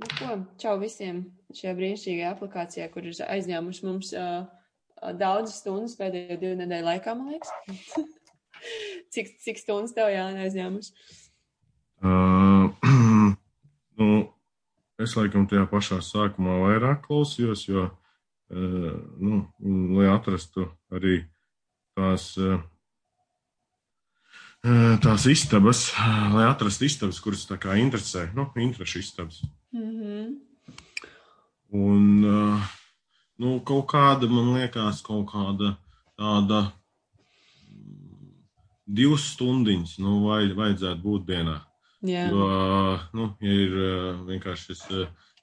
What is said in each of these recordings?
Nu, ko, čau visiem šajā brīnišķīgajā aplikācijā, kur ir aizņēmuši mums uh, daudzas stundas pēdējo divu nedēļu laikā, man liekas. cik, cik stundas tev jāna aizņēmuši? Uh, nu, es laikam tajā pašā sākumā vairāk klausījos, jo, uh, nu, lai atrastu arī tās. Uh, tās istabas, lai atrastu istabas, kuras tā kā interesē, nu, interešu istabas. -hmm. Un nu, kaut kāda, man liekas, kaut kāda tāda mm, divas stundiņas, nu, vai, vajadzētu būt dienā. Jā. Jo, nu, ja ir vienkārši šis,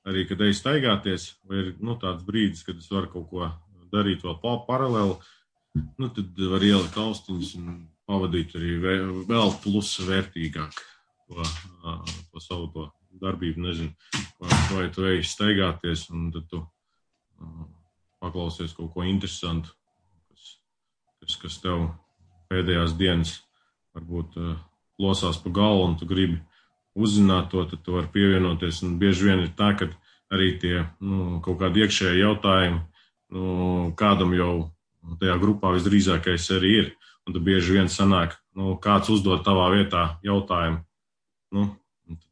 arī, kad ej staigāties, vai ir, nu, tāds brīdis, kad es varu kaut ko darīt vēl paralēli, nu, tad var ielikt austiņas un pavadīt arī vēl plusa vērtīgāk to, to savu to darbību. Nezinu, vai, tu ej staigāties un tad tu paklausies kaut ko interesantu, kas, kas, kas tev pēdējās dienas varbūt plosās pa galvu un tu gribi uzzināt to, tad tu vari pievienoties. Un bieži vien ir tā, ka arī tie nu, kaut kādi iekšēji jautājumi, nu, kādam jau tajā grupā visdrīzākais arī ir. Un tad bieži vien sanāk, nu, kāds uzdod tavā vietā jautājumu. Nu,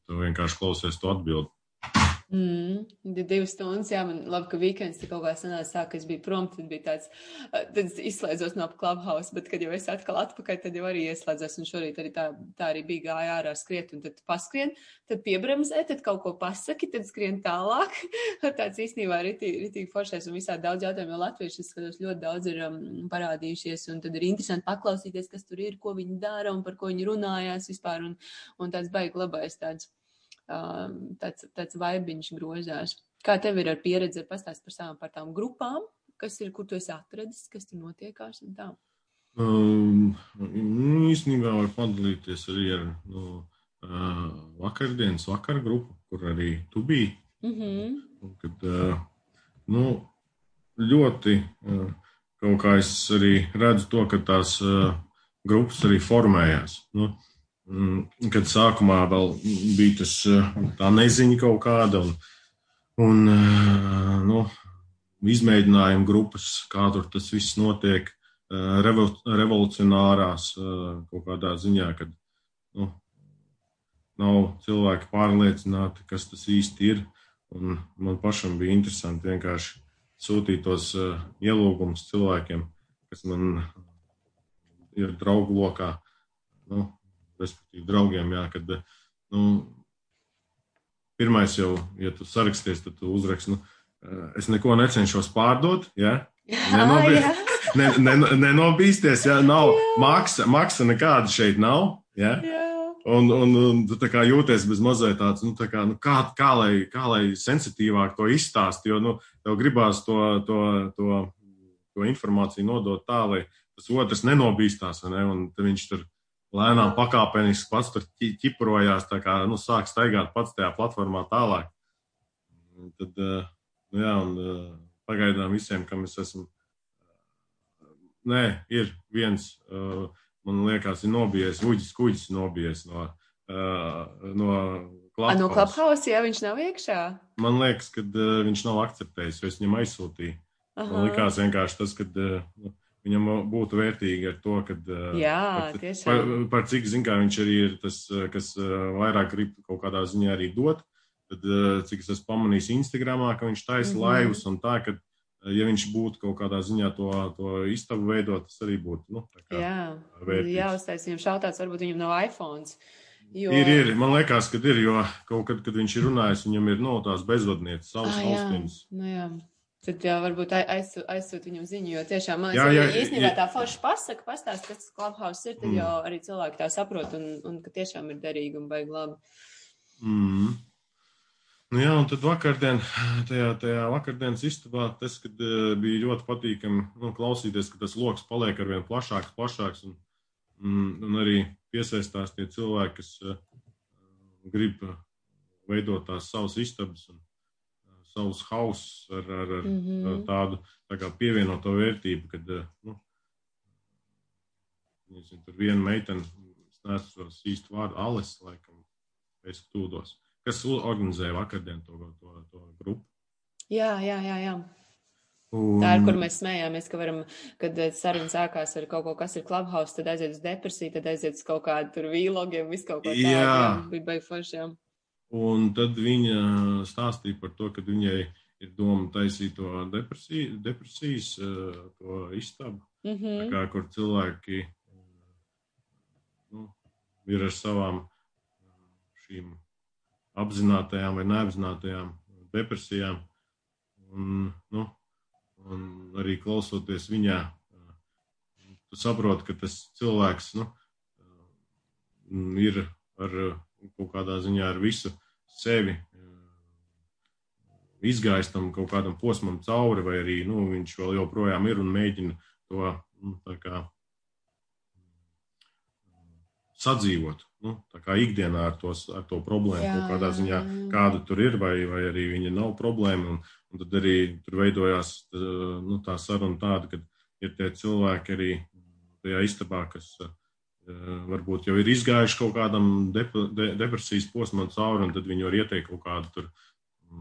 tu vienkārši klausies to atbildi. Mm, divas stundas, jā, man labi, ka weekends kaut kā sanāca tā, ka es biju prom, tad bija tāds, tad izslēdzos no clubhouse, bet, kad jau es atkal atpakaļ, tad jau arī ieslēdzos, un šorīt arī tā, tā arī bija gāja ārā skriet, un tad paskrien, tad piebremzē, tad kaut ko pasaki, tad skrien tālāk. tāds īstenībā ritīgi, ritīgi foršais, un visā daudz jautājumu, jo latvieši, es skatos, ļoti daudz ir um, parādījušies, un tad ir interesanti paklausīties, kas tur ir, ko viņi dara, un par ko viņi runājās vispār, un, un tāds baigi labais tāds tāds, tāds vaibiņš grozās. Kā tev ir ar pieredzi, pastāst par savām par tām grupām, kas ir, kur tu esi atradis, kas tur notiekās un tā? Um, nu, īstenībā var padalīties arī ar nu, uh, vakardienas vakar grupu, kur arī tu biji. Mm -hmm. Un, kad, uh, nu, ļoti uh, kaut kā es arī redzu to, ka tās uh, grupas arī formējās. Nu, Mm, kad sākumā vēl bija tas, eh, tā neziņa kaut kāda, un, un eh, nu, izmēģinājuma grupas, kā tur tas viss notiek, eh, revolucionārās kaut kādā ziņā, kad nu, nav cilvēki pārliecināti, kas tas īsti ir. Un man pašam bija interesanti vienkārši sūtīt tos ielūgumus cilvēkiem, kas man ir draugu lokā. Nu, respektīvi draugiem, jā, kad, nu, pirmais jau, ja tu saraksties, tad tu uzraksti, nu, es neko necenšos pārdot, jā, nenobīsties, ne, ne, nenobīsties, jā, nav, jā. maksa, maksa nekāda šeit nav, jā. jā. Un, un, un tu tā kā jūties bez mazliet tāds, nu, tā kā, nu, kā, kā, lai, kā lai sensitīvāk to izstāst, jo, nu, tev gribās to, to, to, to informāciju nodot tā, lai tas otrs nenobīstās, ne, un viņš tur lēnām pakāpeniski pats tur ķiprojās, tā kā nu, sāk staigāt pats tajā platformā tālāk. Tad, eh, nu, jā, un eh, pagaidām visiem, kam es esmu. Nē, ir viens, eh, man liekas, ir nobijies, Uģis Kuģis nobijies no, no Clubhouse. No Clubhouse, ja viņš nav iekšā? Man liekas, ka viņš nav akceptējis, jo es viņam aizsūtīju. Aha. Man likās vienkārši tas, ka. Nu, viņam būtu vērtīgi ar to, ka Jā, par, par, par cik zin, kā viņš arī ir tas, kas vairāk grib kaut kādā ziņā arī dot. Tad, cik es esmu pamanījis Instagramā, ka viņš taisa mm -hmm. laivus un tā, ka, ja viņš būtu kaut kādā ziņā to, to istabu veidot, tas arī būtu, nu, tā kā Jā, vērtīgs. Jā, uztais viņam šautāts, varbūt viņam nav iPhone. Jo... Ir, ir, man liekas, ka ir, jo kaut kad, kad viņš ir runājis, viņam ir, no, tās bezvadnieces, savas ah, austiņas. Nu, jā. Tad jau varbūt aizsūt, aizsūt viņam ziņu, jo tiešām man liekas, ja īstenībā tā forša pasaka, pastāst, kas Clubhouse ir, tad mm. jau arī cilvēki tā saprot un, un ka tiešām ir derīgi un baigi labi. Mm. Nu jā, un tad vakardien, tajā, tajā vakardienas istabā, tas, kad uh, bija ļoti patīkami nu, klausīties, ka tas lokus paliek ar vien plašāks, plašāks, un, mm, un arī piesaistās tie cilvēki, kas uh, grib veidot tās savas istabas. Un, savus hausus ar, ar, ar, mm -hmm. tādu tā kā pievienoto vērtību, kad eh, nu, nezinu, tur viena meitene, es nesaprotu īstu vārdu, Alis, laikam, es tūdos, kas organizē vakardien to, to, to grupu. Jā, jā, jā. jā. Un... Tā ir, kur mēs smējāmies, ka varam, kad eh, saruna sākās ar kaut ko, kas ir Clubhouse, tad aiziet uz depresiju, tad aiziet uz kaut kādu tur vīlogiem, visu kaut ko tādu. Jā, bija baigi foršām. Un tad viņa stāstīja par to, ka viņai ir doma taisīt to depresiju, depresijas, eh, to istabu, mm -hmm. kā, kur cilvēki nu, ir ar savām šīm apzinātajām vai neapzinātajām depresijām. Un, nu, un arī klausoties viņā, tu saproti, ka tas cilvēks nu, ir ar kaut kādā ziņā ar visu sevi izgājis tam kaut kādam posmam cauri, vai arī nu, viņš vēl joprojām ir un mēģina to nu, kā, sadzīvot. Nu, tā kā ikdienā ar, tos, ar to problēmu jā, kādā ziņā, kāda tur ir, vai, vai arī viņa nav problēma. Un, Un tad arī tur veidojās nu, tā saruna tāda, ka ir tie cilvēki arī tajā istabā, kas varbūt jau ir izgājuši kaut kādam dep de depresijas posmam cauri, un tad viņi var ieteikt kaut kādu tur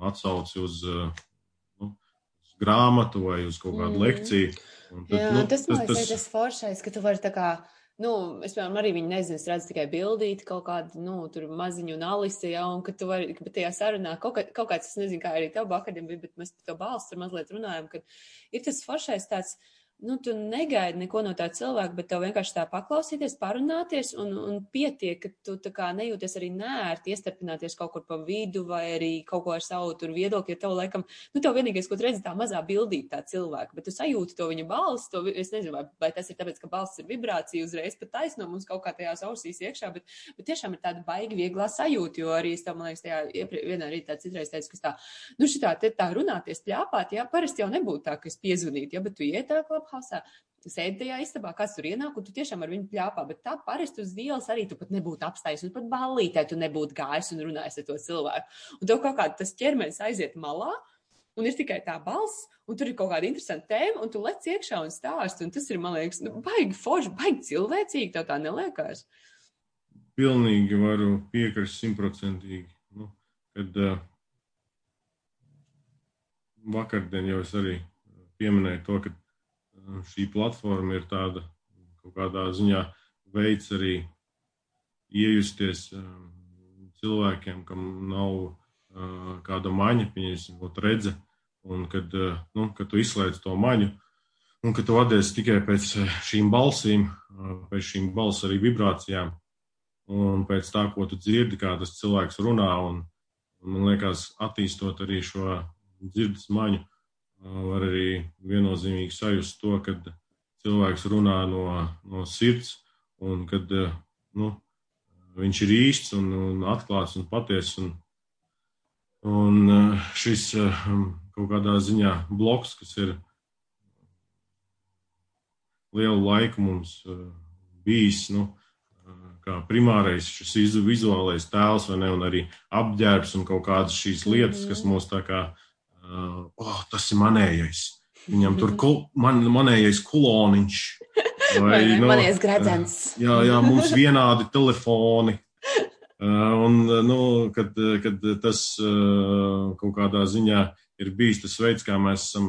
atsauci uz, nu, uz grāmatu vai uz kaut kādu mm. lekciju. Tad, Jā, nu, tas, man liekas, tas, tas... tas foršais, ka tu vari tā kā Nu, es, piemēram, arī viņu nezinu, es redzu tikai bildīti kaut kādu, nu, tur maziņu un alisi, ja, un ka tu vari, ka tajā sarunā kaut, kā, kaut kāds, es nezinu, kā arī tev bakardiem bija, bet mēs par to balstu tur mazliet runājam, ka ir tas foršais tāds, uh, nu, tu negaidi neko no tā cilvēka, bet tev vienkārši tā paklausīties, parunāties, un, un pietiek, ka tu tā kā nejūties arī nērti iestarpināties kaut kur pa vidu vai arī kaut ko ar savu tur viedokli, jo tev laikam, nu, tev vienīgais, ko tu redzi, tā mazā bildīt tā cilvēka, bet tu sajūti to viņa balsi, to, es nezinu, vai, vai tas ir tāpēc, ka balss ir vibrācija uzreiz pat taisno mums kaut kā tajās ausīs iekšā, bet, bet tiešām ir tāda baigi vieglā sajūta, jo arī es tev, man liekas, tajā ieprie, vienā rītā citreiz teicu, ka tā, nu, šitā te tā runāties, pļāpāt, jā, parasti jau nebūtu tā, ka es piezvanītu, jā, bet tu iet tā klubhausā, sēdi tajā istabā, kas tur ienāk, un tu tiešām ar viņu pļāpā. Bet tā parasti uz ielas arī tu pat nebūtu apstājies, un pat ballītē tu nebūtu gājis un runājis ar to cilvēku. Un tev kaut kā tas ķermenis aiziet malā. Un ir tikai tā balss, un tur ir kaut kāda interesanta tēma, un tu lec iekšā un stāst. Un tas ir, man liekas, nu, baigi forši, baigi cilvēcīgi. Tev tā neliekas. Pilnīgi varu piekrist simtprocentīgi. Nu, kad uh, vakardien jau es arī pieminēju to, ka šī platforma ir tāda kaut kādā ziņā veids arī iejusties cilvēkiem, kam nav kāda maņa, pieņemsim, redze, un kad, nu, kad tu izslēdz to maņu, un ka tu vadies tikai pēc šīm balsīm, pēc šīm balss arī vibrācijām, un pēc tā, ko tu dzirdi, kā tas cilvēks runā, un, un man liekas, attīstot arī šo dzirdes maņu, var arī viennozīmīgi sajust to, kad cilvēks runā no, no sirds un kad nu, viņš ir īsts un, un atklāts un patiess. Un, un šis kaut kādā ziņā bloks, kas ir lielu laiku mums bijis, nu, kā primārais šis vizuālais tēls, vai ne, un arī apģērbs un kaut kādas šīs lietas, kas mūs tā kā uh, oh, tas ir manējais. Viņam tur kul, man, manējais kuloniņš. Vai, nu, manējais gredzens. Jā, jā, mums vienādi telefoni. Uh, un, nu, kad, kad tas uh, kaut kādā ziņā ir bijis tas veids, kā mēs esam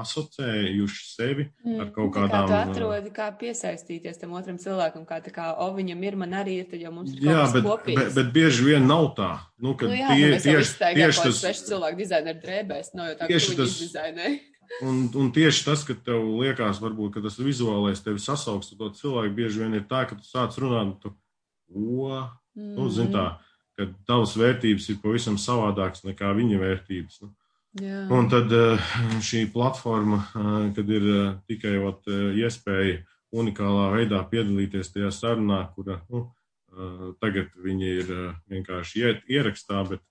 asociējuši sevi mm, ar kaut kādām. Kā tu atrodi, kā piesaistīties tam otram cilvēkam, kā tā kā, o, viņam ir, man arī ir, tad jau mums ir jā, bet, kopīgs. bet, bet bieži vien nav tā. Nu, nu jā, tie, nu, tieši, tieši tas. Sveši cilvēku dizaineru drēbēs, nav jau tā, tu tas, dizainē. Un, un tieši tas, ka tev liekas, varbūt, ka tas vizuālais tevi sasauks ar to cilvēku, bieži vien ir tā, ka tu sāc runāt, tu, o, mm. nu, zin tā, ka tavas vērtības ir pavisam savādākas nekā viņa vērtības. Nu. Jā. Un tad eh, šī platforma, eh, kad ir eh, tikai ot, iespēja unikālā veidā piedalīties tajā sarunā, kura nu, tagad viņi ir vienkārši ierakstā, bet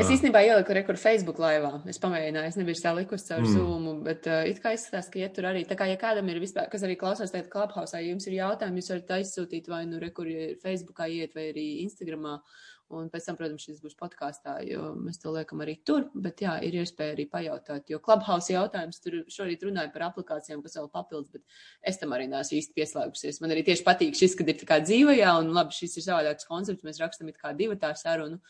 Es īstenībā ieliku rekordu Facebook laivā. Es pamēģināju, es nebiju tā likusi caur mm. Zoom, bet uh, it kā izskatās, ka iet tur arī. Tā kā, ja kādam ir vispār, kas arī klausās tagad Clubhouse, ja jums ir jautājumi, jūs varat aizsūtīt vai nu rekordu Facebookā iet vai arī Instagramā Un pēc tam, protams, šis būs podkāstā, jo mēs to liekam arī tur. Bet, jā, ir iespēja arī pajautāt, jo Clubhouse jautājums tur šorīt runāja par aplikācijām, kas vēl papildus, bet es tam arī neesmu īsti pieslēgusies. Man arī tieši patīk šis, kad ir tā kā dzīvajā, un labi, šis ir savādāks koncepts, mēs rakstam it kā divu tā sarunu,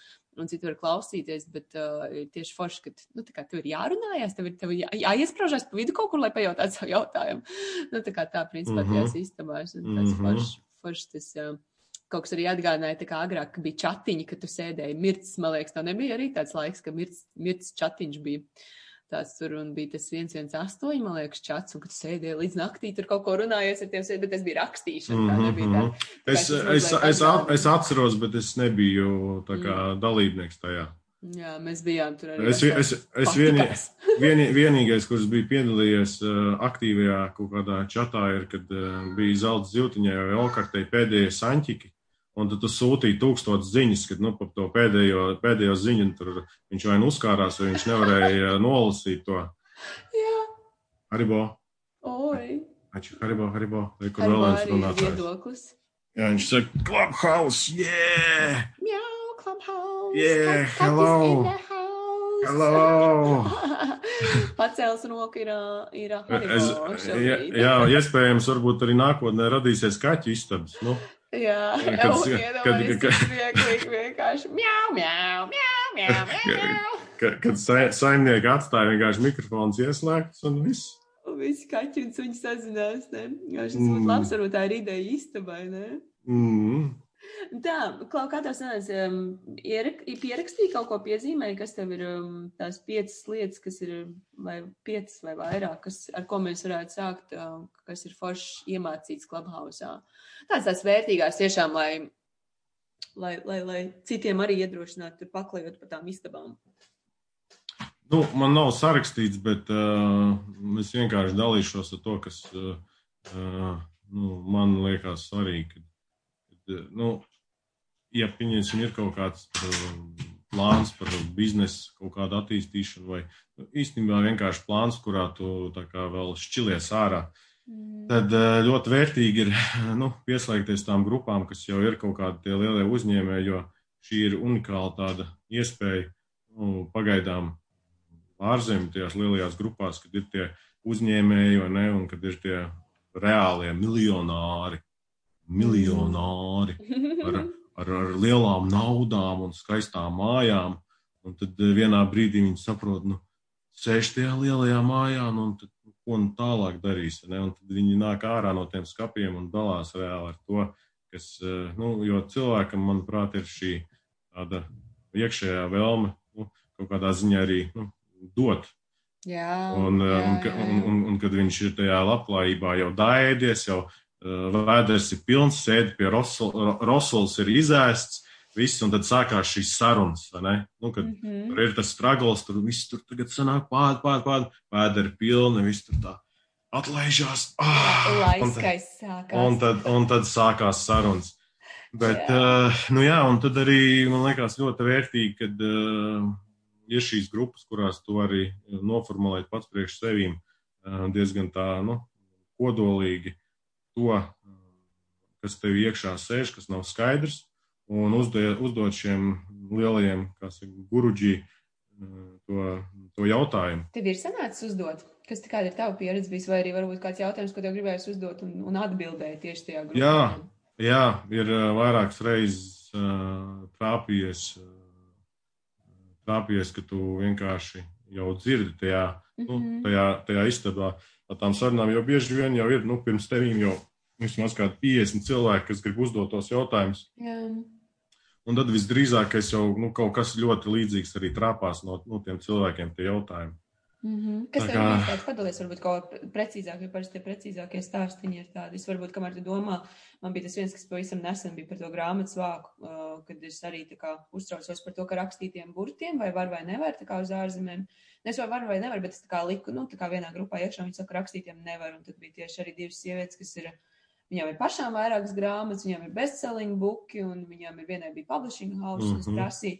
un citu var klausīties, bet uh, tieši forši, ka, nu, tev ir jārunājās, tev ir, tev ir jā, jāiesprāžās pa vidu kaut kur, lai pajautātu savu jautājumu. Nu, tā kā tā, principā, Mhm. tajās istabās, un tas Mhm. forši, forši tas. Uh, Kaut kas arī atgādināja, tā kā agrāk bija chatiņi, kad tu sēdēji mirts, man liekas, tā nebija arī tāds laiks, ka mirts, mirts chatiņš bija. Tāds tur un bija tas 118, man liekas, chats, un kad sēdēji līdz naktī, tur kaut ko runājies ar tiem, sēd- bet tas bija rakstīšana, tā nebija tā. Mhm, Es, tas es, mazliet es, at- es atceros, bet es nebiju tā kā dalībnieks tajā. Jā, mēs bijām tur arī. Es, es, es vieni, vieni, vienīgais, kurš bija piedalījies uh, aktīvajā kaut kādā čatā, ir, kad uh, bija zelta ziltiņai vai okartei pēdējie saņķiki. Un tad tu sūtīji tūkstotis ziņas, kad nu, par to pēdējo, pēdējo ziņu tur viņš vai nu uzkārās, vai viņš nevarēja uh, nolasīt to. Jā, Haribo, oi. Aču, Haribo, Haribo, vai kur vēl viens runātājs. Jā, viņš saka, Clubhouse, yeah! Mjau, clubhouse. Yeah, katis hello. Hello! Pacēls roku ir, ir ā, Es, Haribo jā, jā, iespējams, varbūt arī nākotnē radīsies kaķu istabas. Nu, Jā, Kad- kad- kad- vieglīgi vienkārši mjau, mjau, mjau, mjau, mjau. ka, kad sa, saimnieki atstāja vienkārši mikrofons ieslēgts un viss. Un visi kaķi un suņi sazinās, ne? Jā, šis Mm. būtu labs, varbūt tā ir ideja istabai, ne? Mm. Tā, Klau, kā tev sanāca, um, ierak- pierakstīji kaut ko piezīmēji, kas tev ir um, tās piecas lietas, kas ir, vai piecas vai vairāk, kas, ar ko mēs varētu sākt, um, kas ir forši iemācīts klubhausā. Tāds tās vērtīgās tiešām, lai, lai, lai, lai citiem arī iedrošinātu tur paklajot pa tām istabām. Nu, man nav sarakstīts, bet uh, es vienkārši dalīšos ar to, kas uh, uh, nu, man liekas svarīgi. Nu, ja pieņemsim, ir kaut kāds uh, plāns par biznesu, kaut kādu attīstīšanu, vai nu, īstenībā vienkārši plāns, kurā tu kā vēl šķilies ārā, tad uh, ļoti vērtīgi ir nu, pieslēgties tām grupām, kas jau ir kaut kādi tie lielie uzņēmēji, jo šī ir unikāla tāda iespēja nu, pagaidām ārzemju tajās lielajās grupās, kad ir tie uzņēmēji ne, un kad ir tie reālie miljonāri, miljonāri ar, ar, ar lielām naudām un skaistām mājām. Un tad eh, vienā brīdī viņi saprot, nu, sēž tajā lielajā mājā, nu, un tad, ko nu tālāk darīs. Ne? Un tad viņi nāk ārā no tiem skapiem un dalās reāli ar to, kas, eh, nu, jo cilvēkam, manuprāt, ir šī tāda iekšējā vēlme, nu, kaut kādā ziņā arī nu, dot Jā, Un, jā, un, jā, un, un, un kad viņš ir tajā labklājībā jau daidies, jau vēders ir pilns, sēdi pie rosolas, ir izēsts, viss, un tad sākās šīs sarunas? Nu, kad Mm -hmm. tur ir tas struggles, tur viss tur tagad sanāk pār, pār, pār, vēderi pilni, viss tur tā atlaižās. Ah, un, tad, un, tad, un tad sākās sarunas. Bet, Jā. uh, nu jā, un tad arī man liekas ļoti vērtīgi, kad uh, ir šīs grupas, kurās tu vari noformulēt pats priekš sevīm uh, diezgan tā, nu, kodolīgi to, kas tev iekšā sēž, kas nav skaidrs, un uzdot šiem lielajiem, kā saka, guruģī to, to jautājumu. Tev ir sanācis uzdot, kas kāda ir tava pieredze bijis, vai arī varbūt kāds jautājums, ko tev gribējās uzdot un, un atbildēt tieši tajā grupā? Jā. Jā, ir vairākas reizes uh, trāpījies, uh, trāpījies, ka tu vienkārši jau dzirdi tajā, nu, Mhm. tajā, tajā istabā ar tām sarunām, jo bieži vien jau ir, nu, pirms tevīm jau vismaz kādi 50 cilvēki, kas grib uzdot tos jautājumus. Un tad visdrīzākais jau nu, kaut kas ļoti līdzīgs arī trāpās no, no tiem cilvēkiem, tie jautājumi. Mm -hmm. Kas tev ir tāds padalies, varbūt kaut kā precīzāk, jo parasti tie precīzākie stāstiņi ir tādi. Es varbūt, kamēr tu domā, man bija tas viens, kas pavisam nesen bija par to grāmatu svāku, uh, kad es arī tā kā uztraucos par to, ka rakstītiem burtiem vai var vai nevar, tā kā uz ārzemēm. Es vai varu vai nevaru, bet es tā kā liku, nu, tā kā vienā grupā iekšā viņi saka, rakstītiem nevar, un tad bija tieši arī divas sievietes, kas ir, viņām ir pašām vairākas grāmatas, viņām ir bestselling buki, un viņām ir vienai bija publishing house, un es Mhm. prasīju,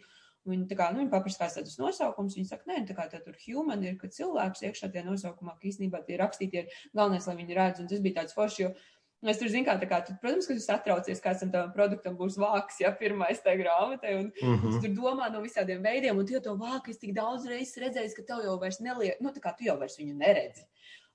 Viņi, tā kā, nu, viņi paprasa, kāds tādus nosaukums. Viņi saka, nē, tā kā tā tur human ir, ka cilvēks iekšā tajā nosaukumā, ka īstenībā tie rakstītie ir galvenais, lai viņi redz. Un tas bija tāds foršs, jo Es tur zinu, kā, kā tu, protams, ka tu satraucies, kāds tam produktam būs vāks, ja pirmais tajā grāmatā, un uh -huh. tu tur domā no visādiem veidiem, un tu jau to vāku es tik daudz reizes redzēju, ka tev jau vairs neliek, nu, tā kā tu jau vairs viņu neredzi.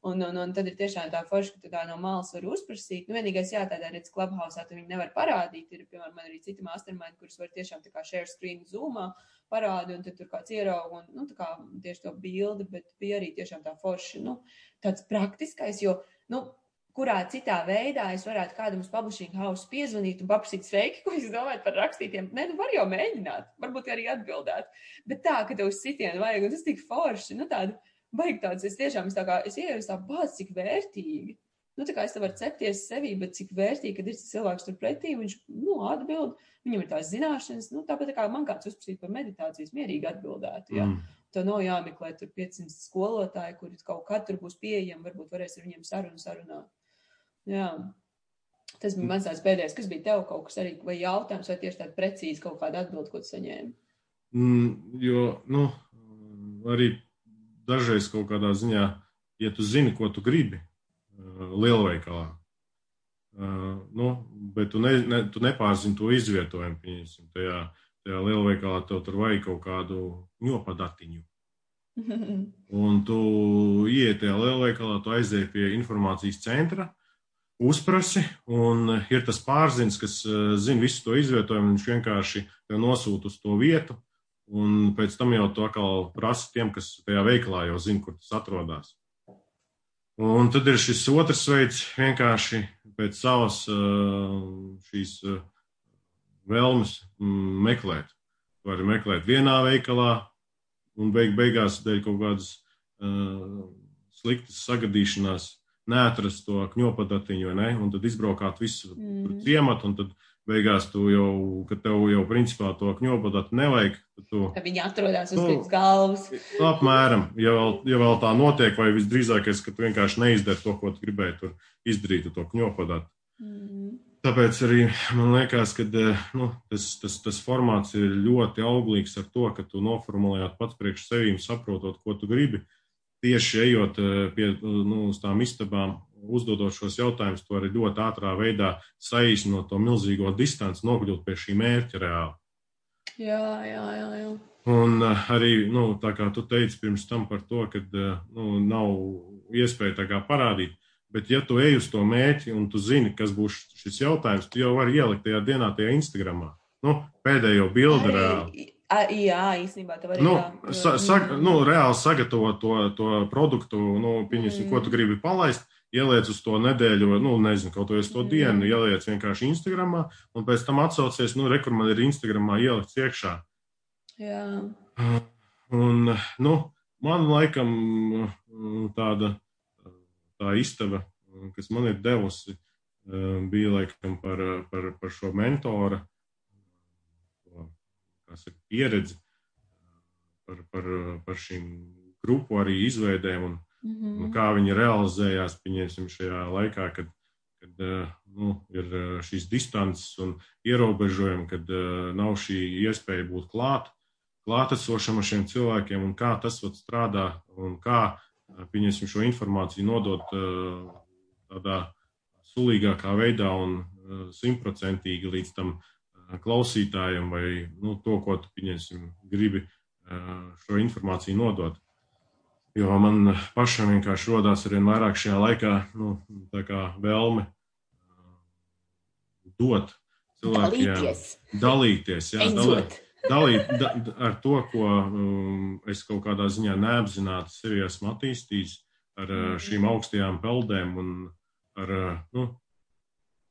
Un, un, un tad ir tiešām tā forša, ka tu tā no malas vari uzprasīt. Nu, vienīgais, jā, tādā redz klubhausā, tu viņu nevar parādīt. Ir, piemēram, man arī citi mastermind, kurus var tiešām tā kā share screen zoomā parādi, un tad tur kāds ierauga, un, nu, tā kā tieši to bildi, bet bija arī tiešām tā forša, nu, tāds praktiskais, jo, nu, kurā citā veidā es varētu kādam uz publishing house piezvanīt un paprasīt, sveiki, ko jūs domājat par rakstītiem. Nē, nu var jau mēģināt, varbūt arī atbildēt. Bet tā, ka tev uz sitienu vajag, un tas tik forši, nu tādu, vajag tāds, es tiešām, es tā kā, es ieeju uz tā bāzi, cik vērtīgi. Nu, tā kā es te varu cepties sevī, bet cik vērtīgi, kad ir cilvēks tur pretī, viņš, nu, atbild, viņam ir tās zināšanas, nu, tāpat tā kā man kāds uzprasīt par meditācijas, mierīgi atbildētu, jā. Mm. Tev nav jāmeklē tur 500 skolotāji, kuri kaut kad tur būs pieejami, varbūt varēs ar viņiem sarunu sarunāt. Jā. Tas bija mans pēdējais, kas bija tev kaut kas arī, vai jautājums, vai tieši tāda precīzi kaut kāda atbilde, ko tu saņēmi? Mm, jo, nu, arī dažreiz kaut kādā ziņā, ja tu zini, ko tu gribi uh, lielveikalā, uh, nu, bet tu, ne, ne, tu nepārzini to izvietojumu, pieņemsim, tajā, tajā lielveikalā tev tur vajag kaut kādu ņopadatiņu. Un tu ieiet tajā lielveikalā, tu aizēji pie informācijas centra, uh, uzprasi, un ir tas pārziņš, kas eh, zina visu to izvietojumu. Viņš vienkārši nosūta uz to vietu, un pēc tam jau to atkal prasa tiem, kas tajā veikalā jau zina, kur tas atrodas. Un tad ir šis otrs veids, vienkārši pēc savas eh, šīs eh, vēlmes mm, meklēt. Var meklēt vienā veikalā, un beig beigās dēļ kaut kādas uh, sliktas sagadīšanās neatrast to kņopadatiņu, ne? un tad izbraukāt visu mm. ciematu, un tad beigās tu jau, kad tev jau principā to kņopadatu nevajag, tu. Ka viņi atrodas uz nu, galvas. Apmēram, ja vēl, ja vēl tā notiek, vai visdrīzākais, ka tu vienkārši neizdari to, ko tu gribēji tur izdarīt, to kņopadatu. Mm. Tāpēc arī man liekas, ka nu, tas, tas, tas formāts ir ļoti auglīgs ar to, ka tu noformulējot pats priekš sevīm, saprotot, ko tu gribi. Tieši ejot eh, pie nu, tām istabām, uzdodot šos jautājumus, to arī ļoti ātrā veidā saīsinot to milzīgo distanci, nokļūt pie šī mērķa reāli. Jā, jā, jā. jā. Un eh, arī, nu, tā kā tu teici pirms tam par to, ka eh, nu, nav iespēja tā kā parādīt, bet ja tu ej uz to mērķi un tu zini, kas būs šis jautājums, tu jau vari ielikt tajā dienā, tajā Instagramā. Nu, pēdējo bildi reāli. A, jā, īstenībā tā var nu, sa, sa, nu, reāli sagatavot to, to produktu, nu, pieņemsim, mm. ko tu gribi palaist, ieliec uz to nedēļu, nu, nezinu, kaut ko uz to mm. dienu, ieliec vienkārši Instagramā, un pēc tam atsaucies, nu, re, kur man ir Instagramā ielikts iekšā. Jā. Un, nu, man laikam tāda tā istaba, kas man ir devusi, bija laikam par, par, par šo mentoru saka, pieredzi par, par, par šīm grupu arī izveidēm un, mm -hmm. un kā viņi realizējās, šajā laikā, kad, kad nu, ir šīs distances un ierobežojumi, kad nav šī iespēja būt klāt, klātesošam ar šiem cilvēkiem un kā tas vat, strādā un kā, šo informāciju nodot tādā sulīgākā veidā un simtprocentīgi līdz tam klausītājiem vai nu, to, ko tu pieņemsim, gribi šo informāciju nodot. Jo man pašam vienkārši rodās ar vien vairāk šajā laikā nu, vēlme dot cilvēkiem, dalīties, dalīties jā, dalīt, dalīt da, ar to, ko um, es kaut kādā ziņā neapzināti sevi esmu attīstījis, ar mm. šīm augstajām peldēm un ar nu,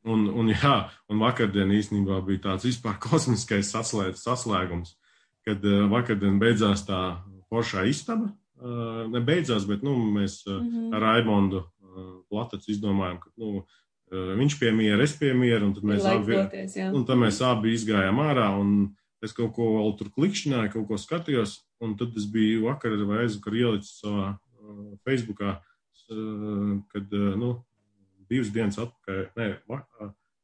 Un, un, jā, un vakardien īstenībā bija tāds vispār kosmiskais saslēgums, kad uh, vakardien beidzās tā foršā istaba. Nebeidzās, bet nu, mēs mm -hmm. ar Raimondu Platacu izdomājām, ka nu, viņš pie miera, es pie miera, un tad mēs, abi, un tad mēs abi izgājām ārā. Es kaut ko vēl tur klikšķināju, kaut ko skatījos, un tad es biju vakar vai aizvakar ielicis savā uh, Facebookā, uh, kad, uh, nu, divas dienas atpakaļ, ne,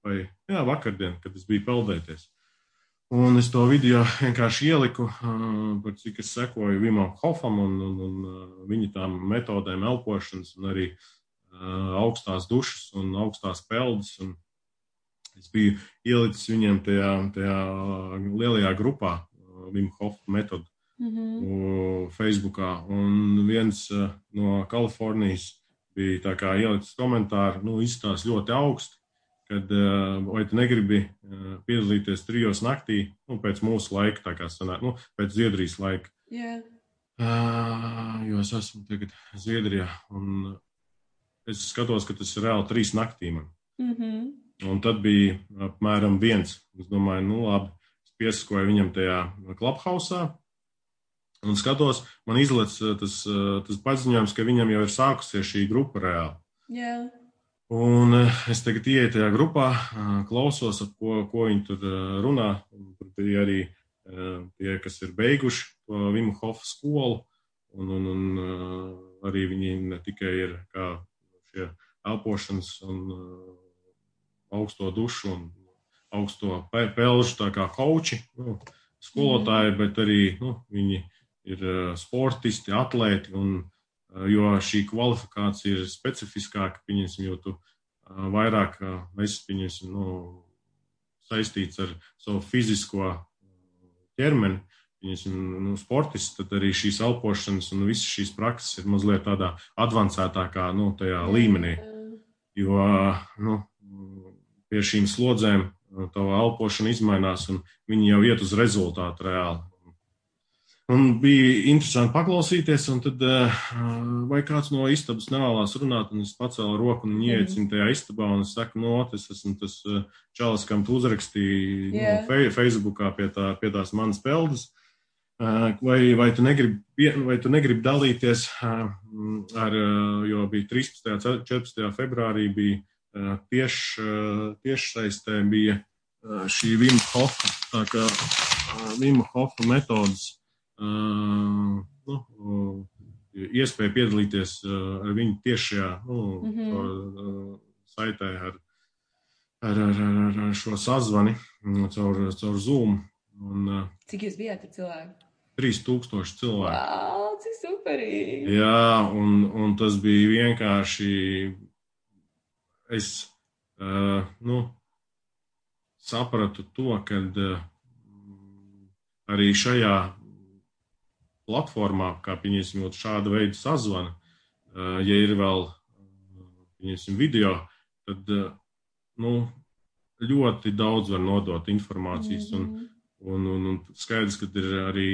vai jā, vakardien, kad es biju peldēties. Un es to video vienkārši ieliku, par cik es sekoju Vimam Hofam un, un, un viņa tām metodēm elpošanas un arī augstās dušas un augstās peldas. Un es biju ielicis viņiem tajā, tajā lielajā grupā, Vim Hof metodu. Mm -hmm. Facebookā. Un viens no Kalifornijas bija ielicis komentāru, nu, izstāsta ļoti augstu, kad vai tu negribi piedalīties trijos naktī, nu, pēc mūsu laika, tā kā sanāk, nu, pēc Zviedrijas laika. Yeah. Uh, jo es esmu tagad Zviedrijā, un es skatos, ka tas ir reāli trīs naktī man. Mm -hmm. Un tad bija apmēram viens. Es domāju, nu labi, es piesakoju viņam tajā klubhausā. Un skatos, man izlaiž tas, tas paziņojums, ka viņam jau ir sākusies šī grupa reāli. Yeah. Un es tagad ieeju tajā grupā, klausos, ko, ko viņi tur runā. Tur bija arī tie, kas ir beiguši to Vimu Hofu skolu. Un, un, un arī viņi ne tikai ir kā šie elpošanas un augsto dušu un augsto pelžu tā kā koči, nu, skolotāji, mm. bet arī nu, viņi ir sportisti, atlēti, un, jo šī kvalifikācija ir specifiskāka, pieņemsim, jo tu vairāk esi, pieņemsim, nu, saistīts ar savu fizisko ķermeni, pieņemsim, nu, sportists, tad arī šīs elpošanas un visas šīs prakses ir mazliet tādā avansētākā nu, līmenī. Jo nu, pie šīm slodzēm tava elpošana izmainās, un viņi jau iet uz rezultātu reāli. Un bija interesanti paklausīties, un tad, vai kāds no istabas nevēlas runāt, un es pacēlu roku un iecinu tajā istabā, un es saku, no, tas esmu tas čalis, kam tu uzrakstīji yeah. no, Facebookā pie, tā, pie tās manas peldas. Vai, vai, tu negribi, vai tu negribi dalīties ar, jo bija 13. un 14. februārī bija tieši, tiešsaistē bija šī Vima Hofa, tā kā Vima Hofa metodas, nu, iespēja piedalīties ar viņu tiešajā, nu, mm -hmm. saitē ar, ar, ar, ar, ar šo sazvani caur, caur Zoom. Un, Cik jūs bijāt ar cilvēku? 3000 cilvēku. Wow, cik superīgi! Jā, un, un tas bija vienkārši. Es uh, nu, sapratu to, ka uh, arī šajā platformā, kā pieņemsim, šāda veida sazvana, uh, ja ir vēl pieņemsim, video, tad uh, nu, ļoti daudz var nodot informācijas. Mm -hmm. un, un, un, un skaidrs, ka ir arī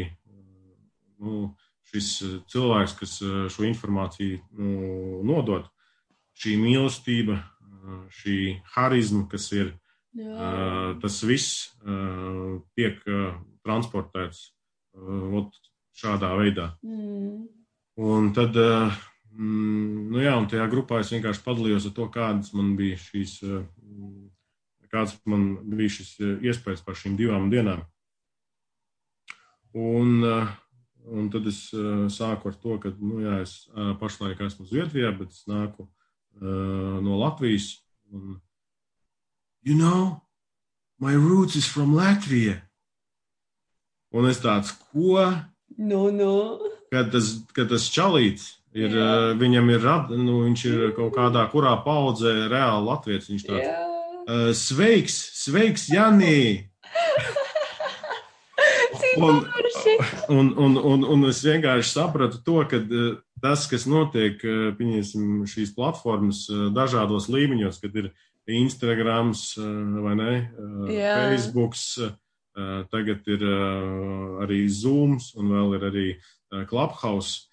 nu, šis eh, cilvēks, kas eh, šo informāciju nu, nodod, šī mīlestība, eh, šī harizma, kas ir, Jā. tas viss tiek transportēts ot, šādā veidā. Mm. Un tad, mm, nu jā, un tajā grupā es vienkārši padalījos ar to, kādas man bija šīs, kāds man bija šis iespējas par šīm divām dienām. Un Un tad es sāku ar to, ka nu, jā, es pašlaik esmu Zviedrijā, bet es nāku uh, no Latvijas. Un, you know, my roots is from Latvija. Un es tāds, ko? No, no. Kad tas, kad tas čalīts ir, uh, viņam ir, nu, viņš ir kaut kādā kurā paudzē reāli latviets. Viņš tāds, uh, sveiks, sveiks, Janī! un, un, un, un, un es vienkārši sapratu to, ka tas, kas notiek pieņemsim, šīs platformas dažādos līmeņos, kad ir Instagrams vai ne, Jā. Facebooks, tagad ir arī Zooms un vēl ir arī Clubhouse,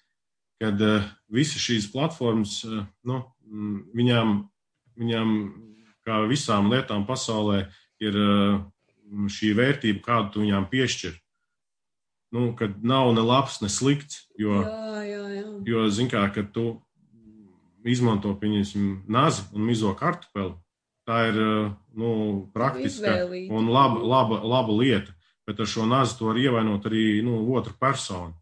kad visas šīs platformas, nu, mm, viņām, viņām, kā visām lietām pasaulē, ir šī vērtība, kādu tu viņām piešķir nu, kad nav ne labs, ne slikts. Jo, jā, jā, jā. jo zin kā, kad tu izmanto, pieņemsim, nazi un mizo kartupeli, tā ir nu, praktiska un laba, laba, laba lieta. Bet ar šo nazi to var ievainot arī nu, otru personu.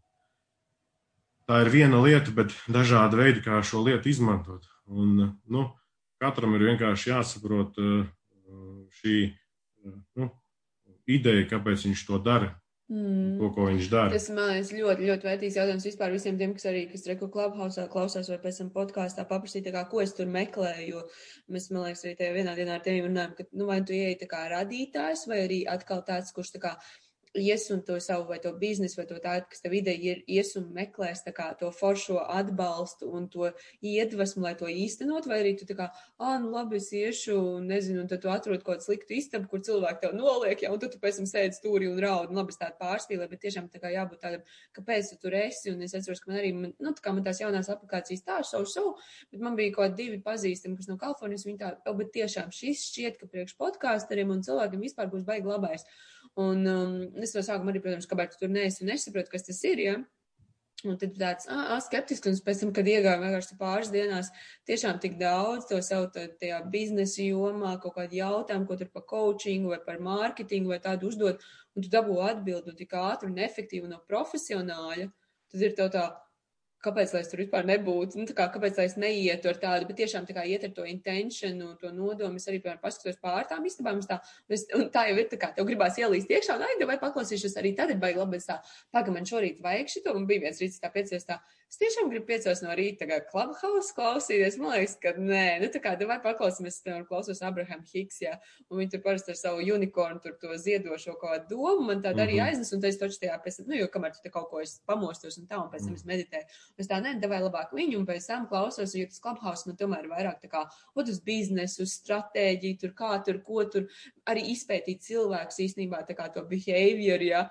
Tā ir viena lieta, bet dažādi veidi, kā šo lietu izmantot. Un, nu, katram ir vienkārši jāsaprot šī nu, ideja, kāpēc viņš to dara. Mm. To, ko viņš dara. Tas man liekas ļoti, ļoti vērtīgs jautājums vispār visiem tiem, kas arī, kas reku klubhausā klausās vai pēc tam podkāstā paprasīt, kā, ko es tur meklēju, jo mēs, man liekas, arī tajā vienā dienā ar tevi runājam, ka, nu, vai tu ieeji tā kā radītājs vai arī atkal tāds, kurš tā kā ies un to savu vai to biznesu vai to tādu, kas tev ideja ir, ies un meklēs kā to foršo atbalstu un to iedvesmu, lai to īstenot, vai arī tu tā kā, ā, nu labi, es iešu, nezinu, un tad tu atrod kaut kādu sliktu istabu, kur cilvēki tev noliek, ja, un tad tu pēc tam sēdi stūri un raud, un labi, es tādu pārspīlēju, bet tiešām tā kā jābūt tādam, kāpēc tu tur esi, un es atceros, ka man arī, man, nu, tā kā man tās jaunās aplikācijas tā, savu, savu, bet man bija kaut divi pazīstami, kas no Kalifornijas, viņi tā, oh, bet tiešām šis šķiet, ka priekš podkāsteriem un cilvēkiem vispār būs baigi labais. Un um, es no sākuma arī, protams, kāpēc tu tur neesi, nesaprotu, kas tas ir, ja? Un tad tāds ah, skeptisks, un pēc tam, kad iegāju vienkārši pāris dienās, tiešām tik daudz to savu tajā biznesa jomā, kaut kādu jautājumu, ko tur par coachingu vai par mārketingu vai tādu uzdot, un tu dabū atbildu tik ātri un efektīvi no profesionāļa, tad ir tev tā, kāpēc lai es tur vispār nebūtu, nu, kā, kāpēc lai es neietu ar tādu, bet tiešām tā kā iet ar to intenšanu, to nodomu. Es arī, piemēram, paskatos pār tām istabām, tā, es, un tā jau ir tā kā, tev gribās ielīst iekšā, un, ai, vai paklausīšos arī tad ir baigi labi, bet tā, paga man šorīt vajag šito, un bija viens rīts tā piecies tā, Es tiešām gribu piecos no rīta tagad Clubhouse klausīties. Man liekas, ka nē, nu tā kā, vai paklausīsimies, piemēram, klausos Abraham Hicks, jā, un viņi tur parasti ar savu unikornu tur to ziedošo kaut kādu domu, man tāda mm -hmm. arī mhm. aiznes, un tad es taču tajā pēc tam, nu, jo kamēr tu te kaut ko es pamostos un tā, un pēc tam es mhm. meditēju. Es tā, nē, davai labāk viņu, un pēc tam klausos, jo tas Clubhouse man tomēr vairāk tā kā, ot uz biznesu, uz stratēģiju, tur kā tur, ko tur, arī izpētīt cilvēkus īstenībā tā kā to behavior, jā.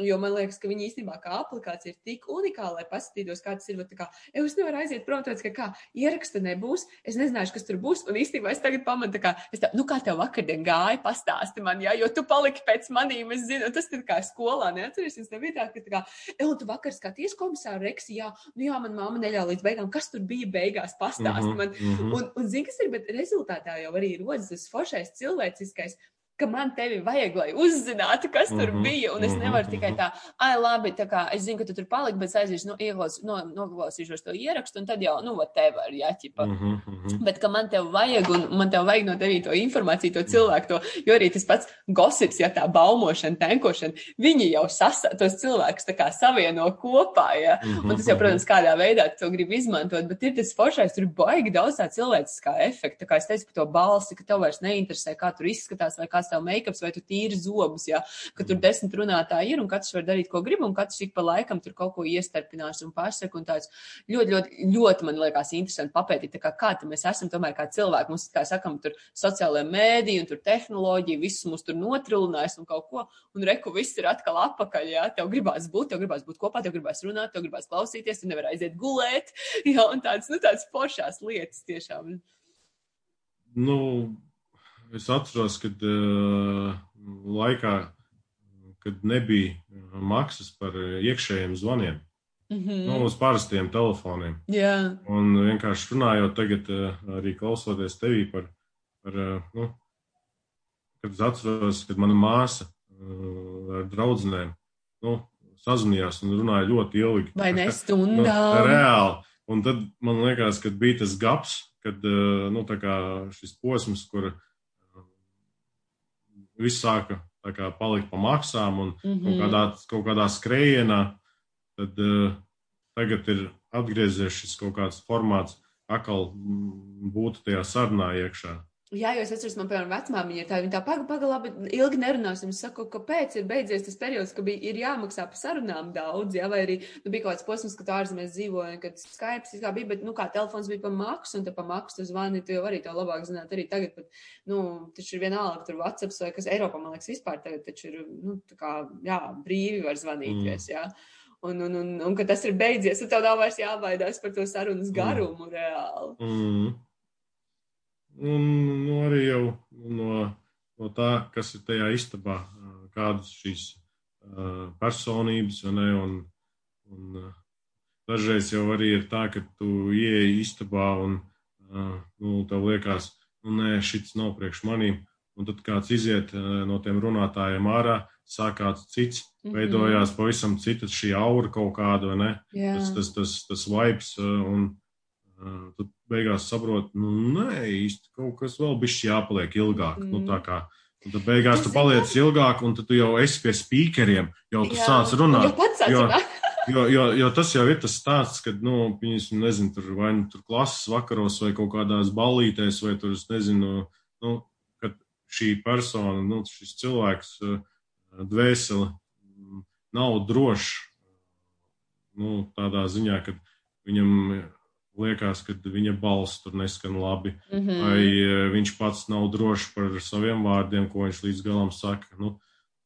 Jo man liekas, ka viņi īstenībā kā aplikācija ir tik unikāla, lai paskatītos, kā tas ir. Kā, es nevaru aiziet prom, tāpēc, ka kā ieraksta nebūs, es nezināšu, kas tur būs. Un īstenībā es tagad pamatu, kā, tā, nu, kā tev vakardien gāja, pastāsti man, jā, jo tu paliki pēc manīm, es zinu, tas ir kā skolā, neatceries, es nebija tā, ka, tā kā, e, un tu vakar skaties komisāru Reksi, jā, nu jā, man mamma neļauj līdz beigām, kas tur bija beigās, pastāsti mm -hmm, man. Mm -hmm. Un, un zini, kas ir, bet rezultātā jau arī rodas tas foršais cilvēciskais ka man tevi vajag, lai uzzinātu, kas tur mm -hmm. bija. Un es mhm, nevaru tikai mhm. tā, ah, labi, tā kā es zinu, ka tu tur paliki, bet aiziešu, nu, ieklaus, no, noklausīšos to ierakstu, un tad jau, nu, whatever, jāķipa. Mm -hmm. Bet ka man tev vajag, un man tev vajag no tevi to informāciju, to cilvēku, to, jo arī tas pats gosips, ja tā baumošana, tenkošana, viņi jau sasa tos cilvēkus tā kā savieno kopā, ja. Mm -hmm. Un tas jau, protams, kādā veidā to grib izmantot, bet ir tas foršais, tur baigi daudz tā cilvēciskā efekta, kā es teicu, par to balsi, ka tev vairs neinteresē, kā tur izskatās vai kāds tev make-ups, vai tu tīri zobus, ja, ka tur desmit runātāji ir un katrs var darīt, ko grib, un katrs ik pa laikam tur kaut ko iestarpinās un pasaka, un tāds ļoti, ļoti, ļoti man liekas interesanti papētīt, kā, kā mēs esam tomēr kā cilvēki. Mums, kā sakam, tur sociālajā mēdī un tur tehnoloģija, viss mums tur notrilinājis un kaut ko, un reku viss ir atkal apakaļ, jā, tev gribās būt, tev gribās būt kopā, tev gribās runāt, tev gribās klausīties, tu nevar aiziet gulēt, jā, un tāds, nu, tāds foršās lietas tiešām. Nu, es atceros, kad uh, laikā, kad nebija maksas par iekšējiem zvaniem. Mm -hmm. nu, uz parastiem telefoniem. Jā. Un vienkārši runājot, tagad uh, arī klausoties tevī par, par uh, nu, kad es atceros, kad mana māsa ar draudzenēm nu, sazvanījās un runāja ļoti ilgi. Vai ne stundām? Nu, reāli. Un tad man liekas, ka bija tas gaps, kad nu, šis posms, kur viss sāka kā, palikt pa maksām un mm -hmm. kaut, kādā, kaut kādā skrējienā, tad uh, tagad ir atgriezies šis kaut kāds formāts, atkal būtu tajā sarunā iekšā. Jā, jo es atceros, man, piemēram, vecmāmiņa ir tā, viņa tā paga, paga, labi, ilgi nerunāsim. Es saku, kāpēc ir beidzies tas periods, ka bija, ir jāmaksā par sarunām daudz, jā, vai arī, nu, bija kaut kāds posms, kad ārzemēs dzīvoja, kad Skype kā bija, bet, nu, kā telefons bija pa maksu, un te pa maksu tu zvani, tu jau arī to labāk zināt arī tagad, bet, nu, taču ir vienalga, tur WhatsApp vai kas Eiropā, man liekas, vispār tagad taču ir, nu, tā kā, jā, brīvi var zvanīties, mm. jā. Un, un, un, un, kad tas ir beidzies, tad tev nav vairs jābaidās par to sarunas mm. garumu mm. reāli. Mm. Un nu, arī jau no, no tā, kas ir tajā istabā, kādas šīs personības, ne, un, un dažreiz jau arī ir tā, ka tu ieeji istabā un nu, tev liekas, nu, nē, šis nav priekš manīm, un tad kāds iziet no tiem runātājiem ārā, sāk kāds cits, mm -hmm. veidojās pavisam cita šī aura kaut kāda, vai ne? Yeah. Tas, tas, tas, tas vibes, un tad beigās saproti, nu, nē, īsti kaut kas vēl bijis jāpaliek ilgāk. Mm. Nu, tā kā Un tad beigās tu paliec ilgāk, un tu jau esi pie speakeriem, jau tu Jā, sāc runāt. Jau pats sāc runāt. Jo, jo, jo tas jau ir tas stāsts, kad, nu, viņas, nezinu, tur vai nu tur klases vakaros vai kaut kādās ballītēs, vai tur, es nezinu, nu, kad šī persona, nu, šis cilvēks, dvēseli mm, nav drošs, nu, tādā ziņā, ka viņam liekas, ka viņa balss tur neskan labi, mm -hmm. vai eh, viņš pats nav drošs par saviem vārdiem, ko viņš līdz galam saka. Nu,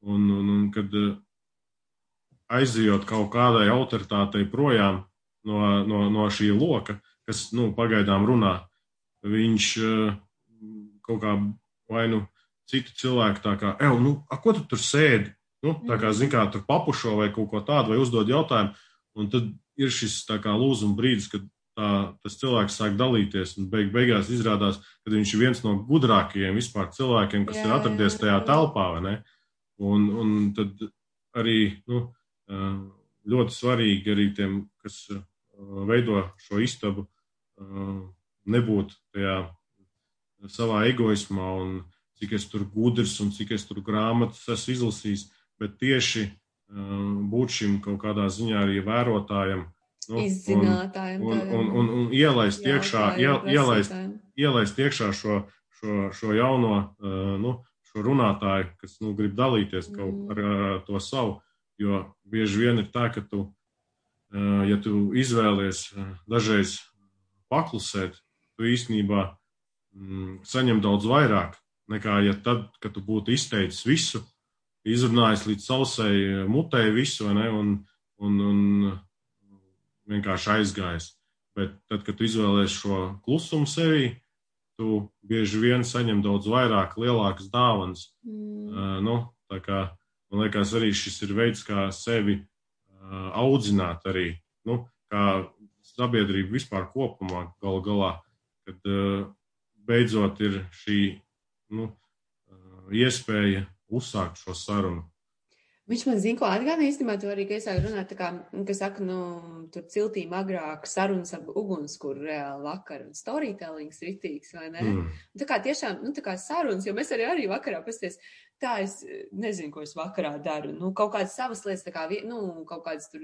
un, un, un kad eh, aizjot kaut kādai autoritātei projām no, no, no šī loka, kas nu, pagaidām runā, viņš eh, kaut kā vai nu citu cilvēku tā kā, ej, nu, a, ko tu tur sēdi? Nu, tā kā, zin kā, tur papušo vai kaut ko tādu, vai uzdod jautājumu, un tad ir šis tā kā lūzuma brīdis, kad tā, tas cilvēks sāk dalīties, un beig, beigās izrādās, ka viņš ir viens no gudrākajiem vispār cilvēkiem, kas jā, ir atradies tajā telpā? Un, un tad arī, nu, ļoti svarīgi arī tiem, kas veido šo istabu, nebūt tajā savā egoismā un cik es tur gudrs un cik es tur grāmatas esmu izlasījis, bet tieši būt šim kaut kādā ziņā arī vērotājam. Nu, Izzinātājiem. Un, un, un, un, un ielaist iekšā, iel, ielaist, ielaist iekšā šo, šo, šo jauno, nu, šo runātāju, kas nu, grib dalīties kaut mm. ar, ar to savu Jo bieži vien ir tā, ka tu, ja tu izvēlies dažreiz paklusēt, tu īstenībā mm, saņem daudz vairāk nekā, ja tad, kad tu būtu izteicis visu, izrunājis līdz sausai mutei visu, ne, un, un, un vienkārši aizgājis. Bet tad, kad tu izvēlies šo klusumu sevī, tu bieži vien saņem daudz vairāk, lielākas dāvanas. Mm. Uh, nu, tā kā Man liekas, arī šis ir veids, kā sevi uh, audzināt arī, nu, kā sabiedrība vispār kopumā gal galā, kad uh, beidzot ir šī nu, uh, iespēja uzsākt šo sarunu. Viņš man zina, ko atgādina īstenībā to arī, ka es sāku runāt, kā, kas saka, nu, tur ciltīm agrāk sarunas ap ugunskura reāli vakar un storytellings ritīgs, vai ne? Mm. Un tā kā tiešām, nu, tā kā sarunas, jo mēs arī, arī vakarā pasties, tā es nezinu, ko es vakarā daru. Nu, kaut kādas savas lietas, tā kā, nu, kaut kādas tur,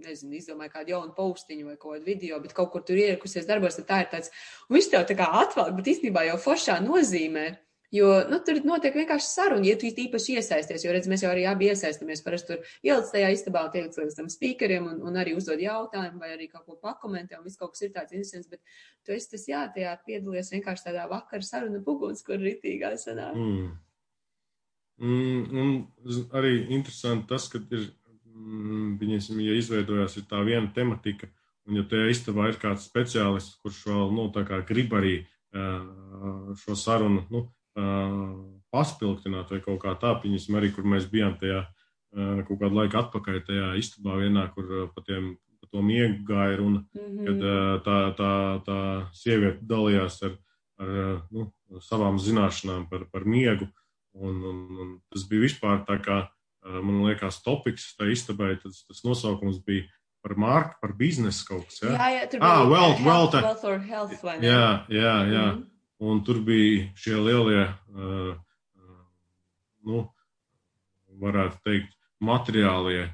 nezinu, izdomāju kādu jaunu paustiņu vai kaut kādu video, bet kaut kur tur ierakusies darbos, tad tā ir tāds, un viņš tev tā kā atvēl, bet īstenībā jau foršā nozīmē. Jo nu, tur notiek vienkārši saruna, ja tu īpaši iesaisties. Jo, redz, mēs jau arī abi iesaistamies. Parasti tur ieliec tajā istabā, tiek līdz tam speakeriem un, un arī uzdod jautājumu, vai arī kaut ko pakomentē. Un viss kaut kas ir tāds interesants. Bet tu esi tas, jā, tajā piedalies vienkārši tādā vakara saruna puguns, kur ritīgā sanāk. Mm. Mm, un arī interesanti tas, ka ir, mm, viņas, ja izveidojās tā viena tematika, un ja tajā istabā ir kāds speciālists, kurš vēl, nu, tā kā grib arī uh, šo sarunu, nu, paspilgtināt vai kaut kā tā. Piņasim arī, kur mēs bijām tajā kaut kādu laiku atpakaļ tajā istabā vienā, kur pa, tiem, pa to miegu gāja runa, mm -hmm. kad tā, tā, tā sieviete dalījās ar, ar nu, savām zināšanām par, par miegu. Un, un, un tas bija vispār tā kā, man liekas, topiks tai istabai, tas, tas nosaukums bija par marku, par biznesu kaut kas. Ja? Jā, jā, tur bija ah, wealth, wealth, wealth or health? Jā, jā, jā. Mm -hmm un tur bija šie lielie, uh, nu, varētu teikt, materiālie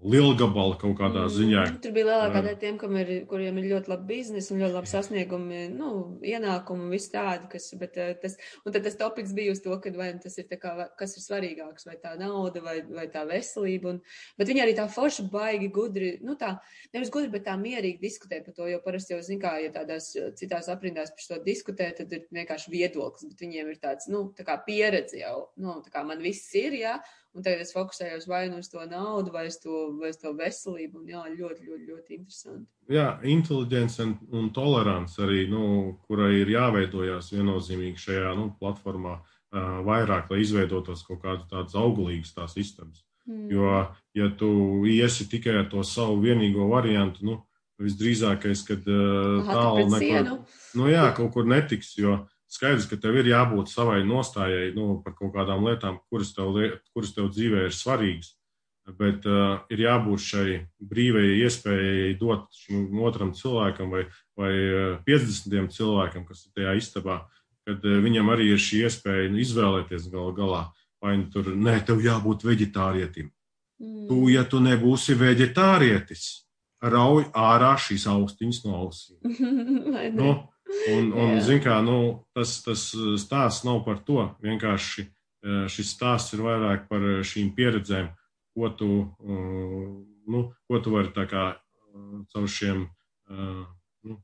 lielgabali kaut kādā mm, ziņā. Tur bija lielākā daļa tiem, ir, kuriem ir ļoti labi biznesi un ļoti labi sasniegumi, nu, ienākumi un viss tādi, kas, bet eh, tas, un tad tas topiks bija uz to, ka vai tas ir tā kā, kas ir svarīgāks, vai tā nauda, vai, vai tā veselība, un, bet viņi arī tā forši baigi gudri, nu tā, nevis gudri, bet tā mierīgi diskutē par to, jo parasti jau, zin kā, ja tādās citās aprindās par to diskutē, tad ir vienkārši viedoklis, bet viņiem ir tāds, nu, tā kā pieredze jau, nu, tā kā man viss ir, jā, ja, Un tagad es fokusējos vai nu uz to naudu, vai uz to, vai uz to veselību. Un, jā, ļoti, ļoti, ļoti interesanti. Jā, inteliģence un, un tolerants arī, nu, kurai ir jāveidojās viennozīmīgi šajā nu, platformā uh, vairāk, lai izveidotos kaut kādas tādas auglīgas tās sistēmas. Mm. Jo, ja tu iesi tikai ar to savu vienīgo variantu, nu, visdrīzākais, kad uh, tālu nekur, nu, jā, kaut kur netiks, jo skaidrs, ka tev ir jābūt savai nostājai nu, par kaut kādām lietām, kuras tev, kuras tev dzīvē ir svarīgas. Bet uh, ir jābūt šai brīvajai iespējai dot šim otram cilvēkam vai, vai 50 cilvēkam, kas ir tajā istabā, kad viņam arī ir šī iespēja nu, izvēlēties gal galā, vai nu tur, nē, tev jābūt veģetārietim. Mm. Tu, ja tu nebūsi veģetārietis, rauj ārā šīs austiņas no ausīm. nu, un, un zin kā, nu, tas, tas stāsts nav par to. Vienkārši šis stāsts ir vairāk par šīm pieredzēm, ko tu, nu, ko tu vari tā kā caur šiem, nu,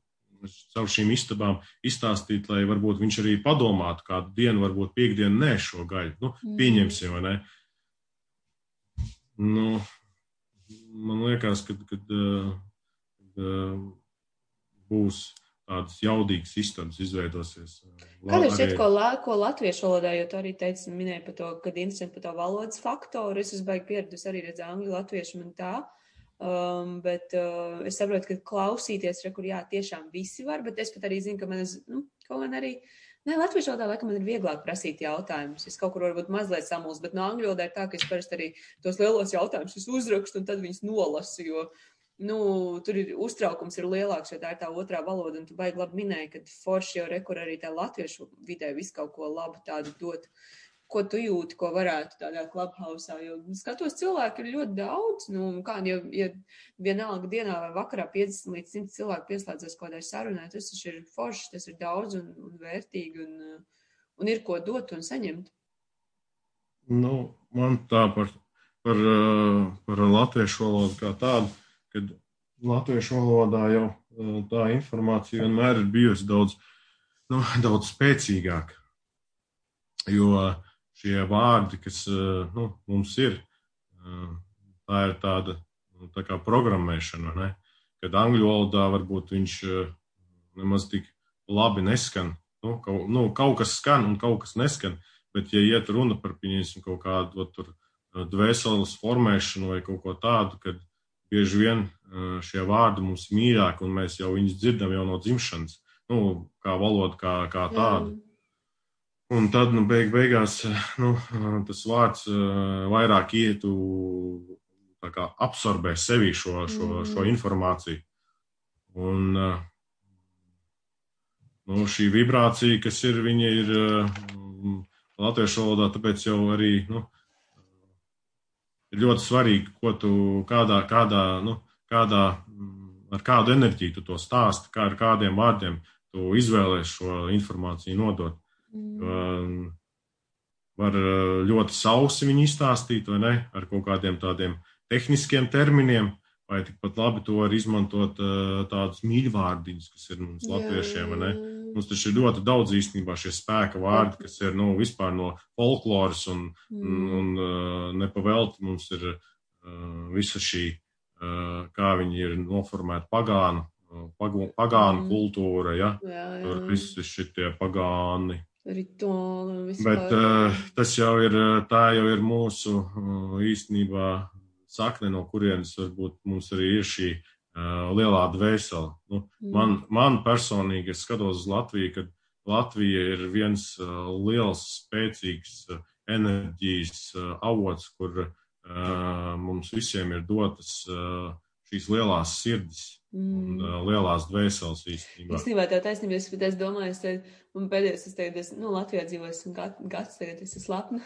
caur šīm istabām izstāstīt, lai varbūt viņš arī padomātu kādu dienu, varbūt piekdienu nē šo gaļu. Nu, mm. pieņemsim, vai ne? Nu, man liekas, ka, kad, kad, kad būs tādas jaudīgas istabas izveidosies. Kāda ir šeit, ko, la, ko latviešu valodā, jo tu arī teici, minēji par to, kad interesanti par to valodas faktoru, es esmu baigi pieradusi arī redz angļu latviešu man tā. Um, bet uh, es saprotu, ka klausīties, re, kur jā, tiešām visi var, bet es pat arī zinu, ka man, es, nu, kaut gan arī, nē, latviešu valodā laikam man ir vieglāk prasīt jautājumus. Es kaut kur varbūt mazliet samuls, bet no angļu valodā ir tā, ka es parasti arī tos lielos jautājumus uzrakstu un tad viņus nolasu, jo, nu, tur ir uztraukums ir lielāks, jo tā ir tā otrā valoda, un tu baigi labi minēji, ka forši jau rekur arī tā latviešu vidē visu kaut ko labu tādu dot. Ko tu jūti, ko varētu tādā klubhausā. Jo skatos, cilvēki ir ļoti daudz. Nu, kā, ja, ja vienalga dienā vai vakarā 50 līdz 100 cilvēki pieslēdzas kaut kādai sarunai, tas ir forši, tas ir daudz un, un vērtīgi un, un ir ko dot un saņemt. Nu, man tā par, par, par latviešu valodu kā tādu, kad latviešu valodā jau tā informācija vienmēr ir bijusi daudz, nu, daudz spēcīgāka. Jo šie vārdi, kas eh, nu, mums ir, eh, tā ir tāda nu, tā kā programmēšana. Ne? Kad angļu valodā varbūt viņš eh, nemaz tik labi neskan. Nu, kaut, nu, kaut kas skan un kaut kas neskan, bet, ja iet runa par pieņemsim kaut kādu tur, dvēseles formēšanu vai kaut ko tādu, kad bieži vien šie vārdi mums mīļāki un mēs jau viņus dzirdam jau no dzimšanas, nu, kā valoda, kā, kā tāda. Jā. Un tad, nu, beig, beigās, nu, tas vārds vairāk ietu, tā kā absorbē sevi šo, šo, mm. šo informāciju. Un, nu, šī vibrācija, kas ir, viņa ir latviešu valodā, tāpēc jau arī, nu, ir ļoti svarīgi, ko tu, kādā, kādā, nu, kādā, ar kādu enerģiju tu to stāsti, kā ar kādiem vārdiem tu izvēlēs šo informāciju nodot. Mm. Var eh, ļoti sausi viņu izstāstīt, vai ne, ar kaut kādiem tādiem tehniskiem terminiem, vai tikpat labi to var izmantot eh, tādus mīļvārdiņus, kas ir mums latviešiem, vai ne. Mums taču ir ļoti daudz īstenībā šie spēka vārdi, kas ir, nu, vispār no folkloras un, mm. un, un eh, nepavelti mums ir visa šī, kā viņi ir noformēti pagānu, pagānu mm. kultūra, ja, jā, jā. tur visi šitie pagāni rituāli. Bet uh, tas jau ir, tā jau ir mūsu uh, īstenībā sakne, no kurienes varbūt mums arī ir šī uh, lielā dvēsele. Nu, mm. man, man personīgi, es skatos uz Latviju, kad Latvija ir viens uh, liels, spēcīgs uh, enerģijas avots, kur mums visiem ir dotas uh, šīs lielās sirdis mm. un uh, lielās dvēseles īstenībā. Īstenībā tā taisnība, es, es domāju, es Un pēdējais, es teicu, es, nu, Latvijā dzīvoju, esmu gads, tagad es esmu lapna.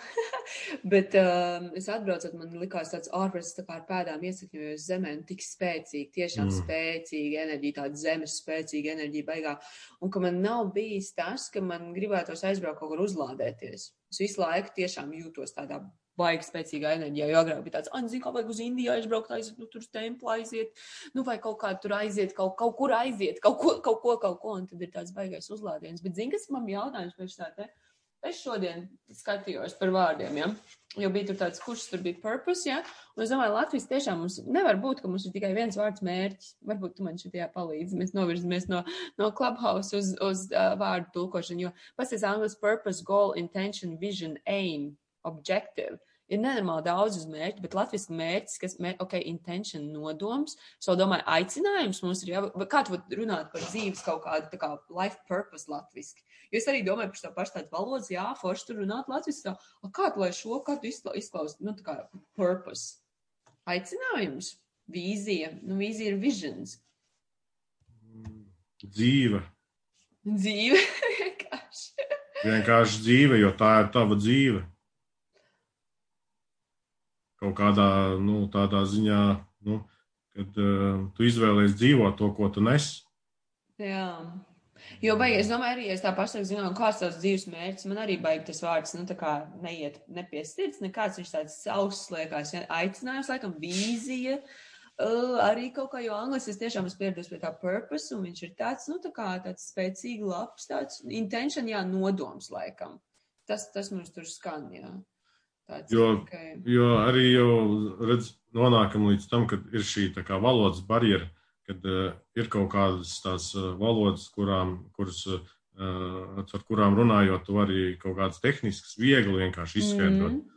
Bet um, es atbraucot, man likās tāds ārpus, tā kā ar pēdām iesakņojos zemē, un tik spēcīgi, tiešām mm. spēcīga enerģija, tāda zemes spēcīga enerģija baigā. Un ka man nav bijis tas, ka man gribētos aizbraukt kaut kur uzlādēties. Es visu laiku tiešām jūtos tādā baigi spēcīgā enerģijā. Jo agrāk bija tāds, ah, zinu, kā vajag uz Indiju aizbraukt, aiziet, nu, tur uz templi aiziet, nu, vai kaut kā tur aiziet, kaut, kaut kur aiziet, kaut ko, kaut ko, kaut ko, un tad ir tāds baigais uzlādiens. Bet, zini, kas man jautājums pēc tā te? Es šodien skatījos par vārdiem, ja? jo bija tur tāds, kurš tur bija purpose, ja? un es domāju, Latvijas tiešām mums nevar būt, ka mums ir tikai viens vārds mērķis. Varbūt tu man šitajā palīdzi. Mēs novirzamies no, no clubhouse uz, uz uh, vārdu tulkošanu, jo pats tas anglis purpose, goal, intention, vision, aim, objective ir nenormāli daudz uz mērķi, bet latviešu mērķis, kas, mēr, ok, intention, nodoms, so domāju, aicinājums mums ir, jā, kā tu runāt par dzīves kaut kādu, tā kā life purpose latviski. Jo es arī domāju par šo pašu tādu valodas, jā, forši tur runāt latviski, tā, kā tu lai šo, kā tu izklaus, nu, tā kā purpose. Aicinājums, vīzija, nu, vīzija ir visions. Dzīve. Dzīve, vienkārši. vienkārši dzīve, jo tā ir tava dzīve. Kaut kādā nu, tādā ziņā, nu, kad uh, tu izvēlējies dzīvot to, ko tu nes. Jā. Jo, baigi, es domāju, arī, es tā pasaku, zinām, kāds tas dzīves mērķis, man arī baigi tas vārds, nu, tā kā neiet nepiestirds, nekāds viņš tāds sauss liekas, ja, aicinājums, laikam, vīzija, uh, arī kaut kā, jo angliski es tiešām esmu pieradus pie tā purpose, un viņš ir tāds, nu, tā kā tāds spēcīgi labs, tāds intention, jā, nodoms, laikam. Tas, tas mums tur skan, jā. Tāds, jo, okay. jo arī jau, redz, nonākam līdz tam, kad ir šī kā valodas barjera kad uh, ir kaut kādas tās uh, valodas, kurām, kuras, uh, ar kurām runājot, tu vari kaut kādas tehniskas, viegli vienkārši izskaidrot. Mm.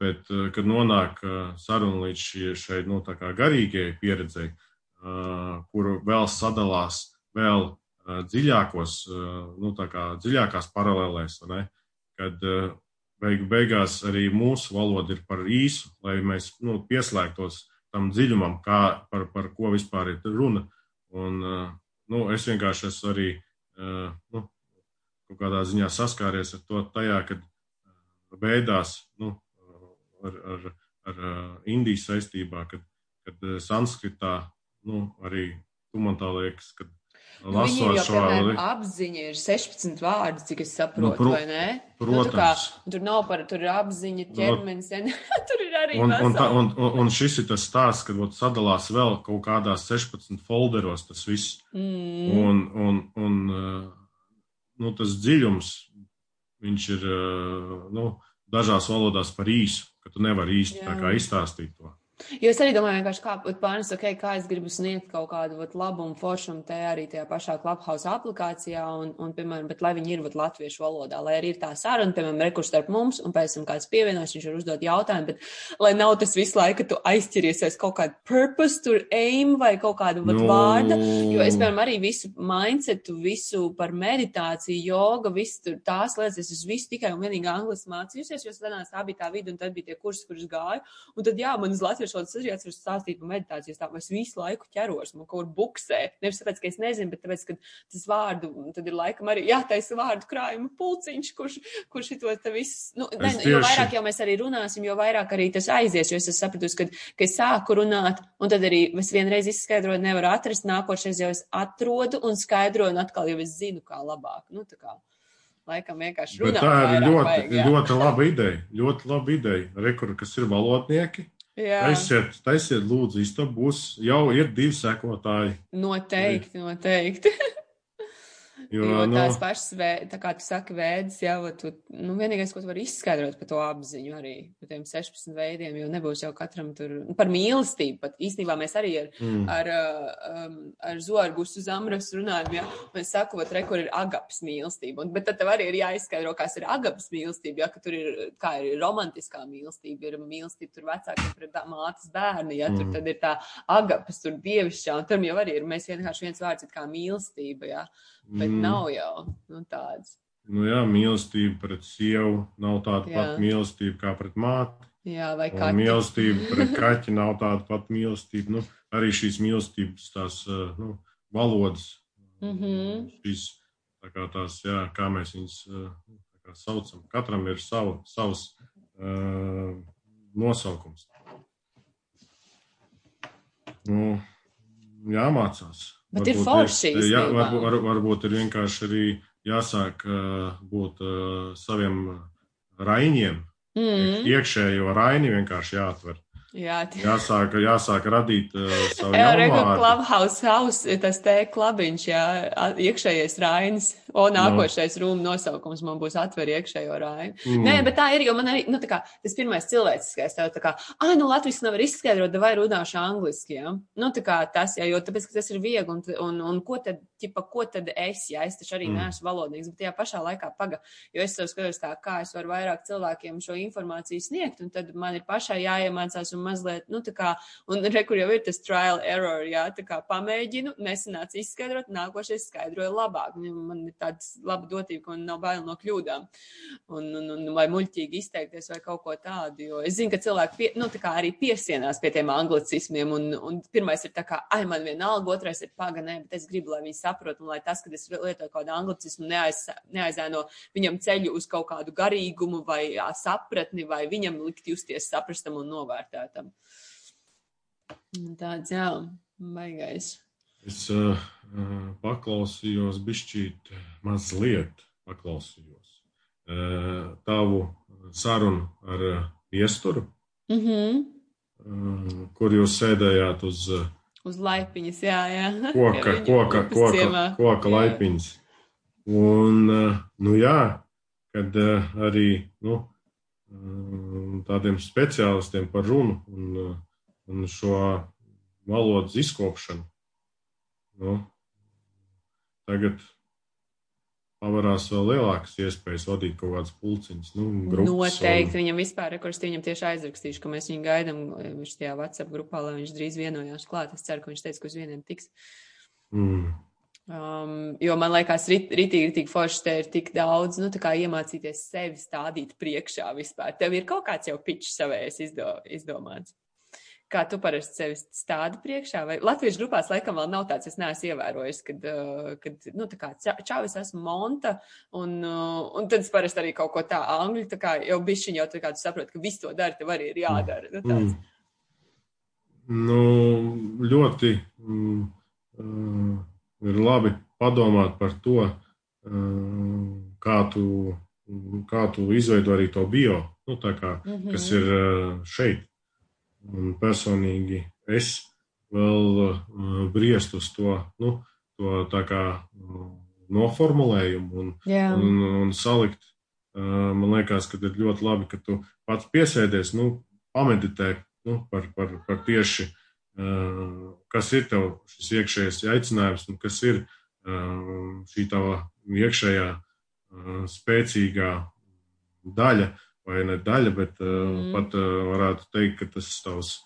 Bet, uh, kad nonāk uh, saruna līdz šie, šai nu, garīgajai pieredzei, uh, kur vēl sadalās vēl dziļākos, nu, dziļākās paralēlēs, kad beigu beigās arī mūsu valoda ir par īsu, lai mēs nu, pieslēgtos tam dziļumam, kā, par, par ko vispār ir runa. Un, nu, es vienkārši esmu arī nu, kaut kādā ziņā saskāries ar to tajā, kad beidās nu, ar, ar, ar Indijas saistībā, kad, kad sanskritā nu, arī tu man tā liekas, kad Nu, Lasot jau, šo piemēram, apziņa ir 16 vārdi, cik es saprotu, nu, pro, vai ne? Protams. Nu, kā, tur nav par, tur ir apziņa, nu, ķermenis, no, tur ir arī. Un, un, tā, un, un, un šis ir tas stāsts, kad ot, sadalās vēl kaut kādās 16 folderos tas viss. Mm. Un, un, un nu, tas dziļums, viņš ir nu, dažās valodās par īsu, ka tu nevari īsti Jā. tā kā izstāstīt to. Jo es arī domāju, kā pārnes, okay, kā es gribu sniegt kaut kādu vat, labumu foršumu te arī tajā pašā Clubhouse aplikācijā, un, un piemēram, bet lai viņi ir vat, latviešu valodā, lai arī ir tā saruna, piemēram, rekurs starp mums, un pēc tam kāds pievienojas, viņš var uzdot jautājumu, bet lai nav tas visu laiku, ka tu aizķeries aiz kaut kādu purpose, tur aim vai kaut kādu vat, no. vārdu, jo es, piemēram, arī visu mindsetu, visu par meditāciju, joga, visu tur tās lietas, es visu tikai un vienīgi angliski mācījusies, jo sanāca tā bija tā vidi, un tad bija tie kursi, kurus gāju, un tad jā, man uz latviešu priekšrodas arī atceros stāstīt par meditāciju, tā es visu laiku ķeros, man kaut kur buksē. Nevis tāpēc, ka es nezinu, bet tāpēc, ka tas vārdu, tad ir laikam arī jātaisa vārdu krājuma pulciņš, kurš, kurš to te viss, nu, ne, tieši... jo vairāk jau mēs arī runāsim, jo vairāk arī tas aizies, jo es esmu sapratusi, ka, ka es sāku runāt, un tad arī es vienreiz izskaidroju, nevaru atrast, nākošais jau es atrodu un skaidroju, un atkal jau es zinu, kā labāk. Nu, tā kā laikam vienkārši runāt. Tā ir ļoti, vajag, ļoti laba ideja. Ļoti laba ideja. Rekur, kas ir valodnieki, Taisiet, taisiet, lūdzu, istabā būs jau ir divi sekotāji. Noteikti, noteikti. Jo, jo no... tās pašas, vē, tā kā tu saki, vēdas jau, tu, nu, vienīgais, ko tu vari izskaidrot par to apziņu arī, par tiem 16 veidiem, jo nebūs jau katram tur, nu, par mīlestību, pat. Īstenībā mēs arī ar, mm. ar, um, ar Zorgusu Zamras runājam, ja, mēs saku, vat, re, kur ir agapas mīlestība, un, bet tad tev arī ir jāizskaidro, kas ir agapas mīlestība, ja, ka tur ir, kā ir romantiskā mīlestība, ir mīlestība tur vecākiem pret mātes bērni, ja, tur mm. tad ir tā agapas, tur dievišķā, un tam jau arī ir, mēs vienkārši viens vārds ir kā mīlestība, ja bet mm. nav jau nu, tāds. Nu jā, mīlestība pret sievu nav tāda jā. pati mīlestība kā pret māti. Jā, vai kā mīlestība pret kaķi nav tāda pati mīlestība. Nu, arī šīs mīlestības, tās eh, nu, valodas, mm -hmm. šīs, tā kā tās, jā, kā mēs viņus eh, kā saucam. Katram ir savu, savs uh, nosaukums. Nu, jāmācās. Bet varbūt ir forši. Ir, jā, varbūt, var, varbūt ir vienkārši arī jāsāk uh, būt uh, saviem raiņiem. Mm. Iekšējo raini vienkārši jāatver. Jā, tie... jāsāk, jāsāk radīt uh, savu Eureka Clubhouse House, tas te klabiņš, jā, iekšējais rainis. O, nākošais no. rūma nosaukums man būs atver iekšējo raini. Mm. Nē, bet tā ir, jo man arī, nu, tā kā, tas pirmais cilvēciskais, tev tā kā, ah, nu, latviski nevar izskaidrot, vai runāšu angliski, jā. Nu, tā kā tas, jā, jo tāpēc, ka tas ir viegli, un, un, un ko tad, ķipa, ko tad es, jā, es taču arī mm. neesmu valodnieks, bet tajā pašā laikā paga, jo es sev skatos tā, kā es varu vairāk cilvēkiem šo informāciju sniegt, un tad man ir pašai jāiemācās un un mazliet, nu, tā kā, un rekur jau ir tas trial error, jā, tā kā pamēģinu, nesanāca izskaidrot, nākošais skaidroja labāk. Nu, man ir tāds laba dotība un nav bail no kļūdām. Un, un, un vai muļķīgi izteikties vai kaut ko tādu. Jo es zinu, ka cilvēki pie, nu, arī piesienās pie tiem anglicismiem. Un, un pirmais ir tā kā, ai, man vienalga, otrais ir paganē, bet es gribu, lai viņi saprot, un lai tas, kad es lietoju kādu anglicismu, neaiz, neaizēno viņam ceļu uz kaut kādu garīgumu vai jā, sapratni, vai viņam likt justies saprastam un novērtētam. Tāds, jā, baigais. Es uh, paklausījos, bišķīt, mazliet paklausījos uh, tavu sarunu ar uh, iesturu, mm -hmm. uh, kur jūs sēdējāt uz, uh, uz laipiņas, jā, jā. Koka, jā, koka, koka, ciemā. koka jā. laipiņas. Un, uh, nu jā, kad uh, arī, nu, tādiem speciālistiem par runu un, un šo valodas izkopšanu nu, tagad pavarās vēl lielākas iespējas vadīt kaut kādas pulciņas. Nu, Noteikti un... viņam vispār rekursi, viņam tieši aizrakstīšu, ka mēs viņu gaidām viņš tajā WhatsApp grupā, lai viņš drīz vienojās klāt. Es ceru, ka viņš teica, ka uz vieniem tiks. Mm. Um, jo man liekas, rit, ritīgi, ritīgi forši te ir tik daudz, nu, tā kā iemācīties sevi stādīt priekšā vispār. Tev ir kaut kāds jau pičs savējais izdo, izdomāts kā tu parasti sevi stādi priekšā, vai latviešu grupās laikam vēl nav tāds, es neesmu ievērojis, kad, uh, kad nu, tā kā čāvis esmu monta, un, uh, un tad es parasti arī kaut ko tā angļu, tā kā jau bišķiņ jau tā kā tu saproti, ka viss to dara, tev arī ir jādara. Nu, tāds. mm. Nu, ļoti mm, uh, ir labi padomāt par to, uh, kā tu, kā tu izveido arī to bio, nu, kā, mm -hmm. kas ir uh, šeit un personīgi es vēl uh, briest uz to, nu, to tā kā noformulējumu un, Jā. un, un salikt. Man liekas, ka ir ļoti labi, ka tu pats piesēdies, nu, pameditē nu, par, par, par tieši, uh, kas ir tev šis iekšējais aicinājums un kas ir uh, šī tava iekšējā uh, spēcīgā daļa, vai ne daļa, bet mm. pat varētu teikt, ka tas tavs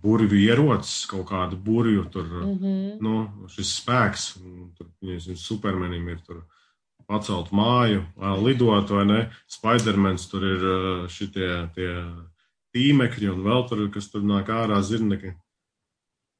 burvju ierocis, kaut kāda burvju tur, mm -hmm. nu, šis spēks, tur, viņas supermenim ir tur pacelt māju, lidot vai ne, Spidermans tur ir šitie tie tīmekļi un vēl tur, kas tur nāk ārā zirneki.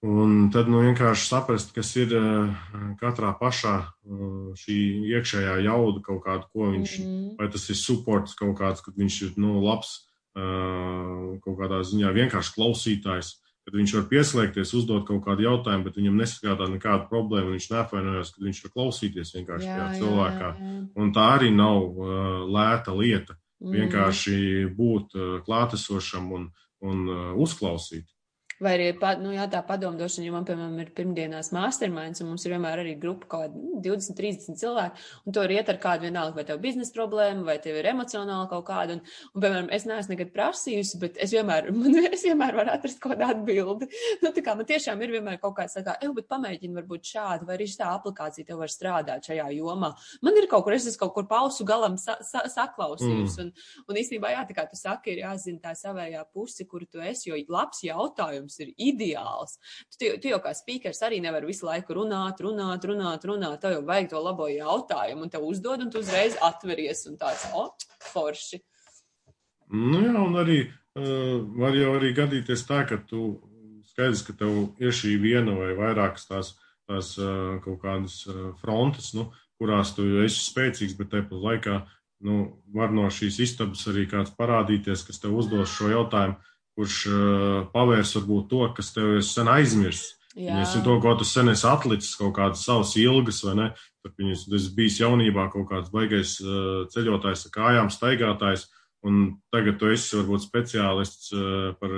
Un tad nu, vienkārši saprast, kas ir eh, katrā pašā eh, šī iekšējā jauda, kaut kāda, ko viņš, mm -hmm. vai tas ir supports kaut kāds, kad viņš ir nu, labs eh, kaut kādā ziņā vienkārši klausītājs, kad viņš var pieslēgties, uzdot kaut kādu jautājumu, bet viņam nesagādā nekādu problēmu, viņš neapvainojas, kad viņš var klausīties vienkārši jā, tajā cilvēkā. Jā, jā. Un tā arī nav lēta lieta. Mm. Vienkārši būt uh, klātesošam un, un uh, uzklausīt. Vai arī nu, jā, tā padomdošana, jo man, piemēram, ir pirmdienās masterminds, un mums ir vienmēr arī grupa kaut kāda nu, 20, 30 cilvēki, un to ir iet ar kādu vienalga, vai tev biznesa problēma, vai tev ir emocionāli kaut kāda. Un, un, piemēram, es neesmu nekad prasījusi, bet es vienmēr, man, es vienmēr varu atrast kaut kādu atbildi. Nu, tā kā man tiešām ir vienmēr kaut kāds, kā, ej, bet pamēģini varbūt šādu, vai arī šī aplikācija tev var strādāt šajā jomā. Man ir kaut kur, es esmu kaut kur pausu galam sa, sa, saklausījusi, mm. un, un īstenībā, jā, tā kā tu saki, ir jāzina tā savējā pusi, kur tu esi, jo labs jautājums jautājums ir ideāls. Tu, tu jau kā speakers arī nevar visu laiku runāt, runāt, runāt, runāt. Tev jau vajag to labo jautājumu, un tev uzdod, un tu uzreiz atveries, un tāds, o, forši. Nu jā, un arī uh, var jau arī gadīties tā, ka tu skaidrs, ka tev ir šī viena vai vairākas tās, tās uh, kaut kādas uh, frontes, nu, kurās tu esi spēcīgs, bet tāpat laikā nu, var no šīs istabas arī kāds parādīties, kas tev uzdos šo jautājumu, kurš uh, pavērs varbūt to, kas tev ir sen aizmirsts. Ir to, ko tu sen esi atlicis, kaut kādas savas ilgas, vai ne? Tad viņas, tas bijis jaunībā kaut kāds baigais uh, ceļotājs ar kājām, staigātājs, un tagad tu esi varbūt speciālists uh, par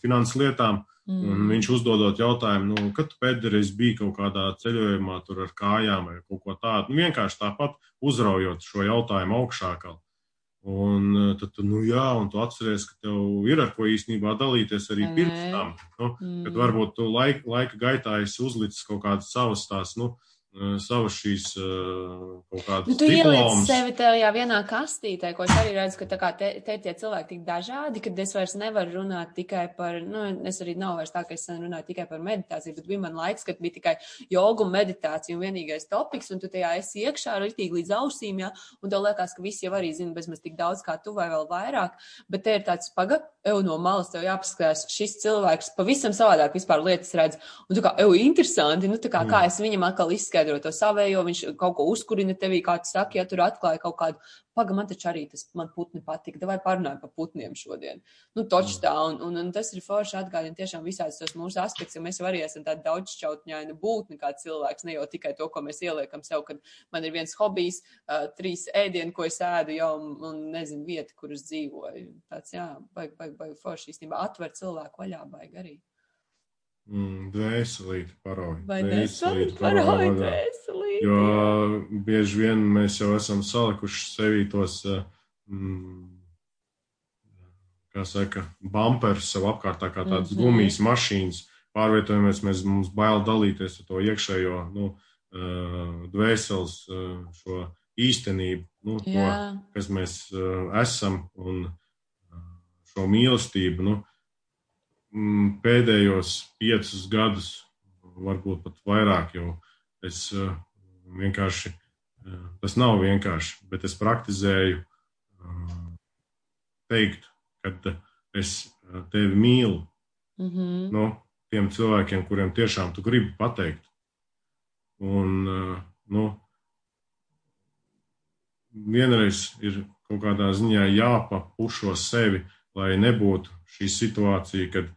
finanses lietām, mm. un viņš uzdodot jautājumu, nu, kad pēdējais biji kaut kādā ceļojumā tur ar kājām vai kaut ko tādu, nu, vienkārši tāpat uzraujot šo jautājumu augšā. Kā. Un eh, tad, tu, nu, jā, un tu atceries, ka tev ir ar ko īstenībā dalīties arī pirms tam. Nu, mm. Kad varbūt tu laika, laika gaitā esi uzlicis kaut kādas savas tās, nu, Eh, savas šīs kaut kādas nu, tu ieliec sevi tajā vienā kastītē, ko es arī redzu, ka tā kā te, te tie cilvēki tik dažādi, ka es vairs nevaru runāt tikai par, nu, es arī nav vairs tā, ka es runāju tikai par meditāciju, bet bija man laiks, kad bija tikai joga un meditācija un vienīgais topiks, un tu tajā esi iekšā ritīgi līdz ausīm, jā, un tev liekas, ka visi jau arī zina bezmaz tik daudz kā tu vai vēl vairāk, bet te ir tāds paga, ev no malas tev jāpaskatās, šis cilvēks pavisam savādāk vispār lietas redz, un tu kā, ev, interesanti, nu, tā kā, mm. kā es viņam atkal izskatu izskaidro to savējo, viņš kaut ko uzkurina tevī, kā tu saki, ja tur atklāja kaut kādu, paga, man taču arī tas, man putni patika, vai parunāju par putniem šodien. Nu, toč tā, un, un, un tas ir forši atgādina tiešām visāds tos mūsu aspekts, jo mēs arī esam tādi daudzšķautņaini būtni kā cilvēks, ne jau tikai to, ko mēs ieliekam sev, kad man ir viens hobijs, uh, trīs ēdieni, ko es ēdu jau, un, un nezinu, vieta, kur es dzīvoju. Tāds, jā, baigi, baigi, baigi forši īstenībā atver cilvēku vaļā, baigi arī. Mm, dvēselīti parauj. Vai dvēselīti parauj, dvēselīti? Jo bieži vien mēs jau esam salikuši sevī tos, eh, mm, kā saka, bumpers sev apkārt, kā tādas mm -hmm. gumijas mašīnas. Pārvietojamies, mēs mums bail dalīties ar to iekšējo, nu, eh, dvēseles eh, šo īstenību, nu, to, kas mēs esam un šo mīlestību, nu, pēdējos piecus gadus, varbūt pat vairāk, jo es eh, vienkārši, eh, tas nav vienkārši, bet es praktizēju eh, teikt, ka es tevi mīlu. Mm -hmm. no, tiem cilvēkiem, kuriem tiešām tu gribi pateikt. Un, nu, vienreiz ir kaut kādā ziņā jāpapušo sevi, lai nebūtu šī situācija, kad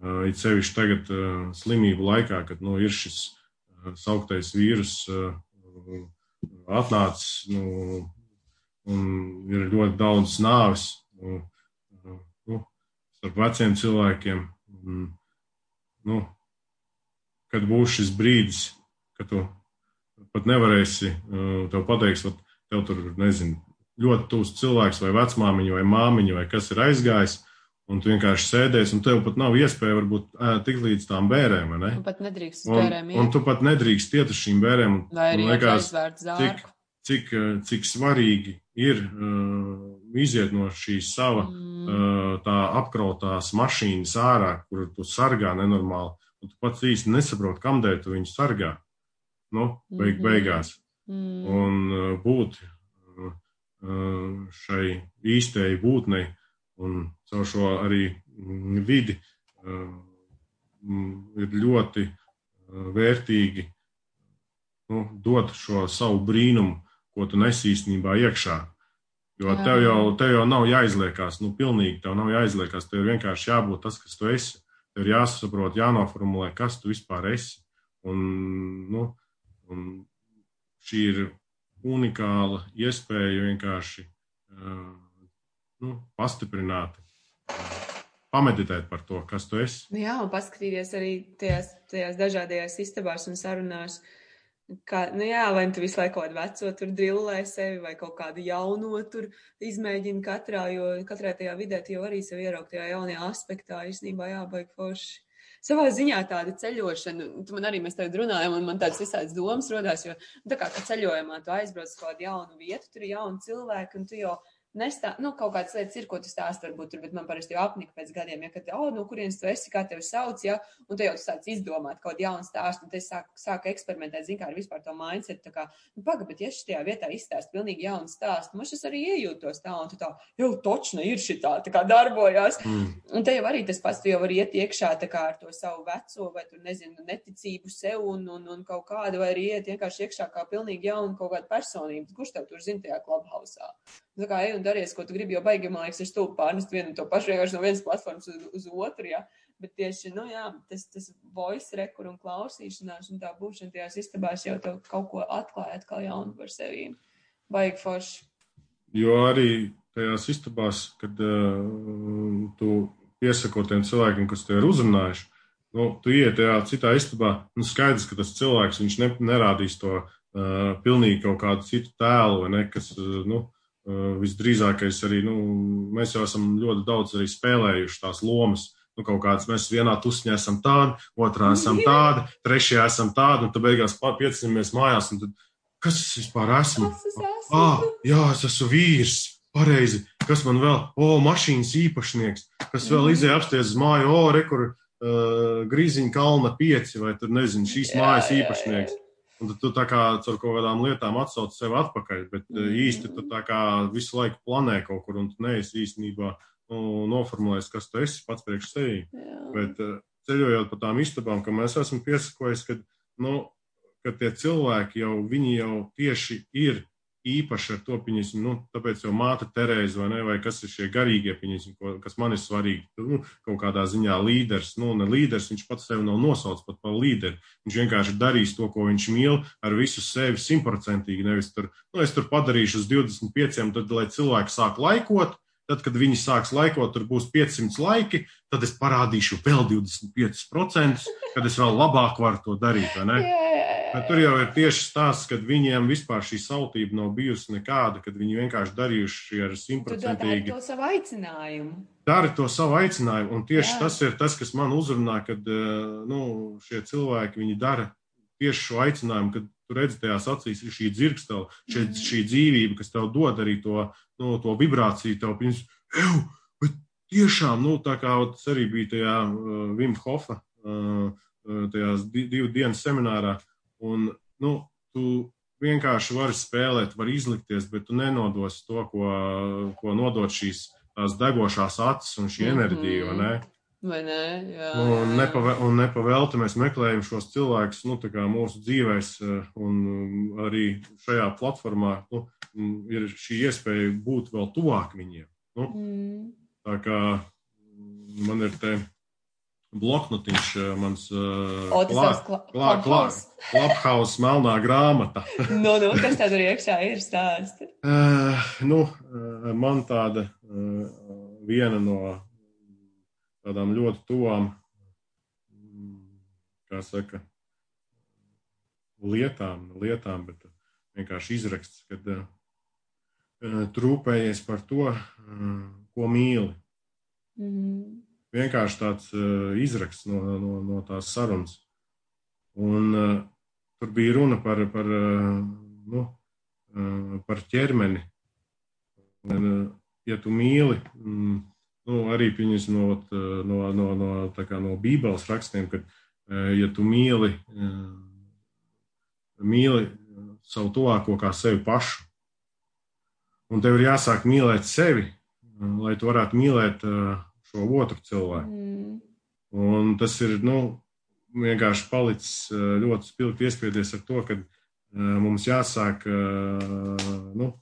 It sevišķi tagad slimību laikā, kad nu, ir šis sauktais vīrus atnācis nu, un ir ļoti daudz nāves nu, starp veciem cilvēkiem. Un, nu, kad būs šis brīdis, kad tu pat nevarēsi, tev pateiks, ka tev tur, nezinu, ļoti tūs cilvēks vai vecmāmiņa vai māmiņa vai kas ir aizgājis, un tu vienkārši sēdēsi, un tev pat nav iespēja varbūt tikt līdz tām bērēm, ne? Tu pat nedrīkst uz bērēm. Un, un tu pat nedrīkst iet uz šīm bērēm. Vai arī liekas, cik, cik, cik svarīgi ir uh, iziet no šīs sava mm. uh, tā apkrautās mašīnas ārā, kur tu sargā nenormāli, un tu pats īsti nesaproti, kamdēļ tu viņu sargā. Nu, beig, mm -hmm. beigās. Mm. Un uh, būt uh, šai īstēji būtnei un caur šo arī mm, vidi mm, ir ļoti vērtīgi nu, dot šo savu brīnumu, ko tu nes īstenībā iekšā. Jo Jā. tev jau, tev jau nav jāizliekās, nu, pilnīgi tev nav jāizliekās. Tev ir vienkārši jābūt tas, kas tu esi. Tev ir jāsaprot, jānoformulē, kas tu vispār esi. Un, nu, un šī ir unikāla iespēja vienkārši uh, nu, pastiprināti pameditēt par to, kas tu esi. Nu jā, un paskatīties arī tajās, tajās dažādajās istabās un sarunās. Kā, nu jā, vai tu visu laiku kaut kādu veco tur drillē sevi, vai kaut kādu jauno tur izmēģini katrā, jo katrā tajā vidē tu jau arī sev ieraugt tajā jaunajā aspektā, īstenībā jābaig forši. Savā ziņā tāda ceļošana, tu man arī mēs tagad runājam, un man tādas visādas domas rodās, jo, nu, tā kā, ka ceļojumā tu aizbrauc uz kādu jaunu vietu, tur ir jauni cilvēki, un tu jau nestā, nu, kaut kādas lietas ir, ko tu stāsti, varbūt tur, bet man parasti jau apnika pēc gadiem, ja, kad, oh, no kurienes tu esi, kā tevi sauc, ja, un te jau tu sāc izdomāt kaut kādu jaunu stāstu, un te sāk, sāk eksperimentēt, zin kā ar vispār to mindset, tā kā, nu, paga, bet ja šajā vietā izstāst pilnīgi jaunu stāstu, man šis arī iejūtos tā, un tu tā, jau točna ir šitā, tā kā darbojās, mm. un te jau arī tas pats, tu jau vari iet iekšā, tā kā ar to savu veco, vai tur, nezinu, neticību sev un, un, un kaut kādu, vai arī iet vienkārši iekšā kā pilnīgi jaunu kaut kādu personību, kurš tev tur zina tajā klubhausā. Tā kā ej un daries, ko tu gribi, jo baigi, man liekas, ir stulbi pārnest vienu to pašu vienkārši no vienas platformas uz, uz otru, jā. Bet tieši, nu jā, tas, tas voice rekur un klausīšanās un tā būšana tajās istabās jau tev kaut ko atklāja atkal jaunu par sevi. Baigi forši. Jo arī tajās istabās, kad uh, tu piesako tiem cilvēkiem, kas te ir uzrunājuši, nu, tu iet tajā citā istabā, nu skaidrs, ka tas cilvēks, viņš ne, nerādīs to uh, pilnīgi kaut kādu citu tēlu vai ne, kas, uh, nu, visdrīzākais arī, nu, mēs jau esam ļoti daudz arī spēlējuši tās lomas. nu, kaut kāds mēs vienā tusņā esam tādi, otrā esam tādi, trešajā esam tādi, un tad beigās piecinamies mājās, tad, kas es vispār esmu? Es esmu? Ah, jā, es esmu vīrs. Pareizi, kas man vēl, o, mašīnas īpašnieks, kas vēl Mhm. izēja apsties uz māju, o, rekur, uh, grīziņa kalna pieci, vai tur nezinu, šīs Jā, mājas jā, īpašnieks. Un tad tu tā kā ar kaut kādām lietām atsauc sevi atpakaļ, bet mm. Mhm. īsti tu tā kā visu laiku planē kaut kur, un tu neesi īstenībā nu, noformulējis, kas tu esi pats priekš sevi. Jā. Bet eh, ceļojot pa tām istabām, kam es esmu piesakojis, ka, nu, ka tie cilvēki jau, viņi jau tieši ir īpaši ar to, pieņemsim, nu, tāpēc jau māte Terēza vai ne, vai kas ir šie garīgie, pieņemsim, ko, kas man ir svarīgi, nu, kaut kādā ziņā līderis, nu, ne līderis, viņš pats sevi nav nosaucis pat par līderi. Viņš vienkārši darīs to, ko viņš mīl, ar visu sevi simtprocentīgi, nevis tur, nu, es tur padarīšu uz 25, tad, lai cilvēki sāk laikot, Tad, kad viņi sāks laikot, tur būs 500 laiki, tad es parādīšu vēl 25%, kad es vēl labāk varu to darīt. jā, Bet tur jau ir tieši stāsts, kad viņiem vispār šī sautība nav bijusi nekāda, kad viņi vienkārši darījuši ar Tu dari simtprocentīgi to savu aicinājumu. dara to savu aicinājumu. Un tieši Jā. Tas ir tas, kas man uzrunā, kad eh, nu, šie cilvēki viņi dara tieši šo aicinājumu, kad tu redzi tajās acīs šī dzirkstela, šī, Mhm. šī dzīvība, kas tev dod arī to, nu, to vibrāciju, tev pirms, eju, bet tiešām, nu, tā kā tas arī bija tajā uh, Vim Hofa, uh, uh, tajās di divu dienu seminārā, un, nu, tu vienkārši vari spēlēt, vari izlikties, bet tu nenodos to, ko, ko nodod šīs tās degošās acis un šī Mhm. enerģija, vai ne? Vai ne? Jā, Un, jā, jā. nepave, un nepavēlti mēs meklējam šos cilvēkus nu, mūsu dzīvēs, eh, un um, arī šajā platformā nu, mm, ir šī iespēja būt vēl tuvāk viņiem. Nu, Mm. tā kā mm, man ir te bloknotiņš, eh, mans eh, O, tas klā- tavs kla- klā- klā- Clubhouse. Clubhouse melnā grāmata. Nu, nu, kas tā tur iekšā ir stāsti? Uh, nu, uh, man tāda uh, viena no tādām ļoti tuvām, mm, kā saka, lietām, lietām bet vienkārši izraksts, kad uh, trūpējies par to, uh, ko mīli. Mm. Vienkārši tāds uh, izraksts no, no, no tās sarunas. Un uh, tur bija runa par, par, uh, nu, uh, par ķermeni. Un, uh, ja tu mīli, mm, nu, arī pieņemsim no, no, no, no, no Bībeles rakstiem, ka, uh, ja tu mīli, uh, mīli savu tuvāko kā sevi pašu, un tev ir jāsāk mīlēt sevi, uh, lai tu varētu mīlēt uh, šo otru cilvēku. Mm. Un tas ir nu, vienkārši palicis eh, ļoti spilgti iespiedies ar to, ka eh, mums jāsāk eh, nu,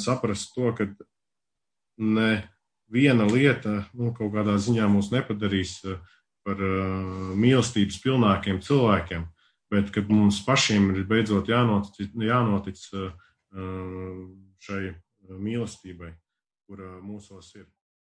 saprast to, ka ne viena lieta nu, kaut kādā ziņā mūs nepadarīs par mīlestības pilnākiem cilvēkiem, bet ka mums pašiem ir beidzot jānotic, jānotic šai mīlestībai, kura mūsos ir.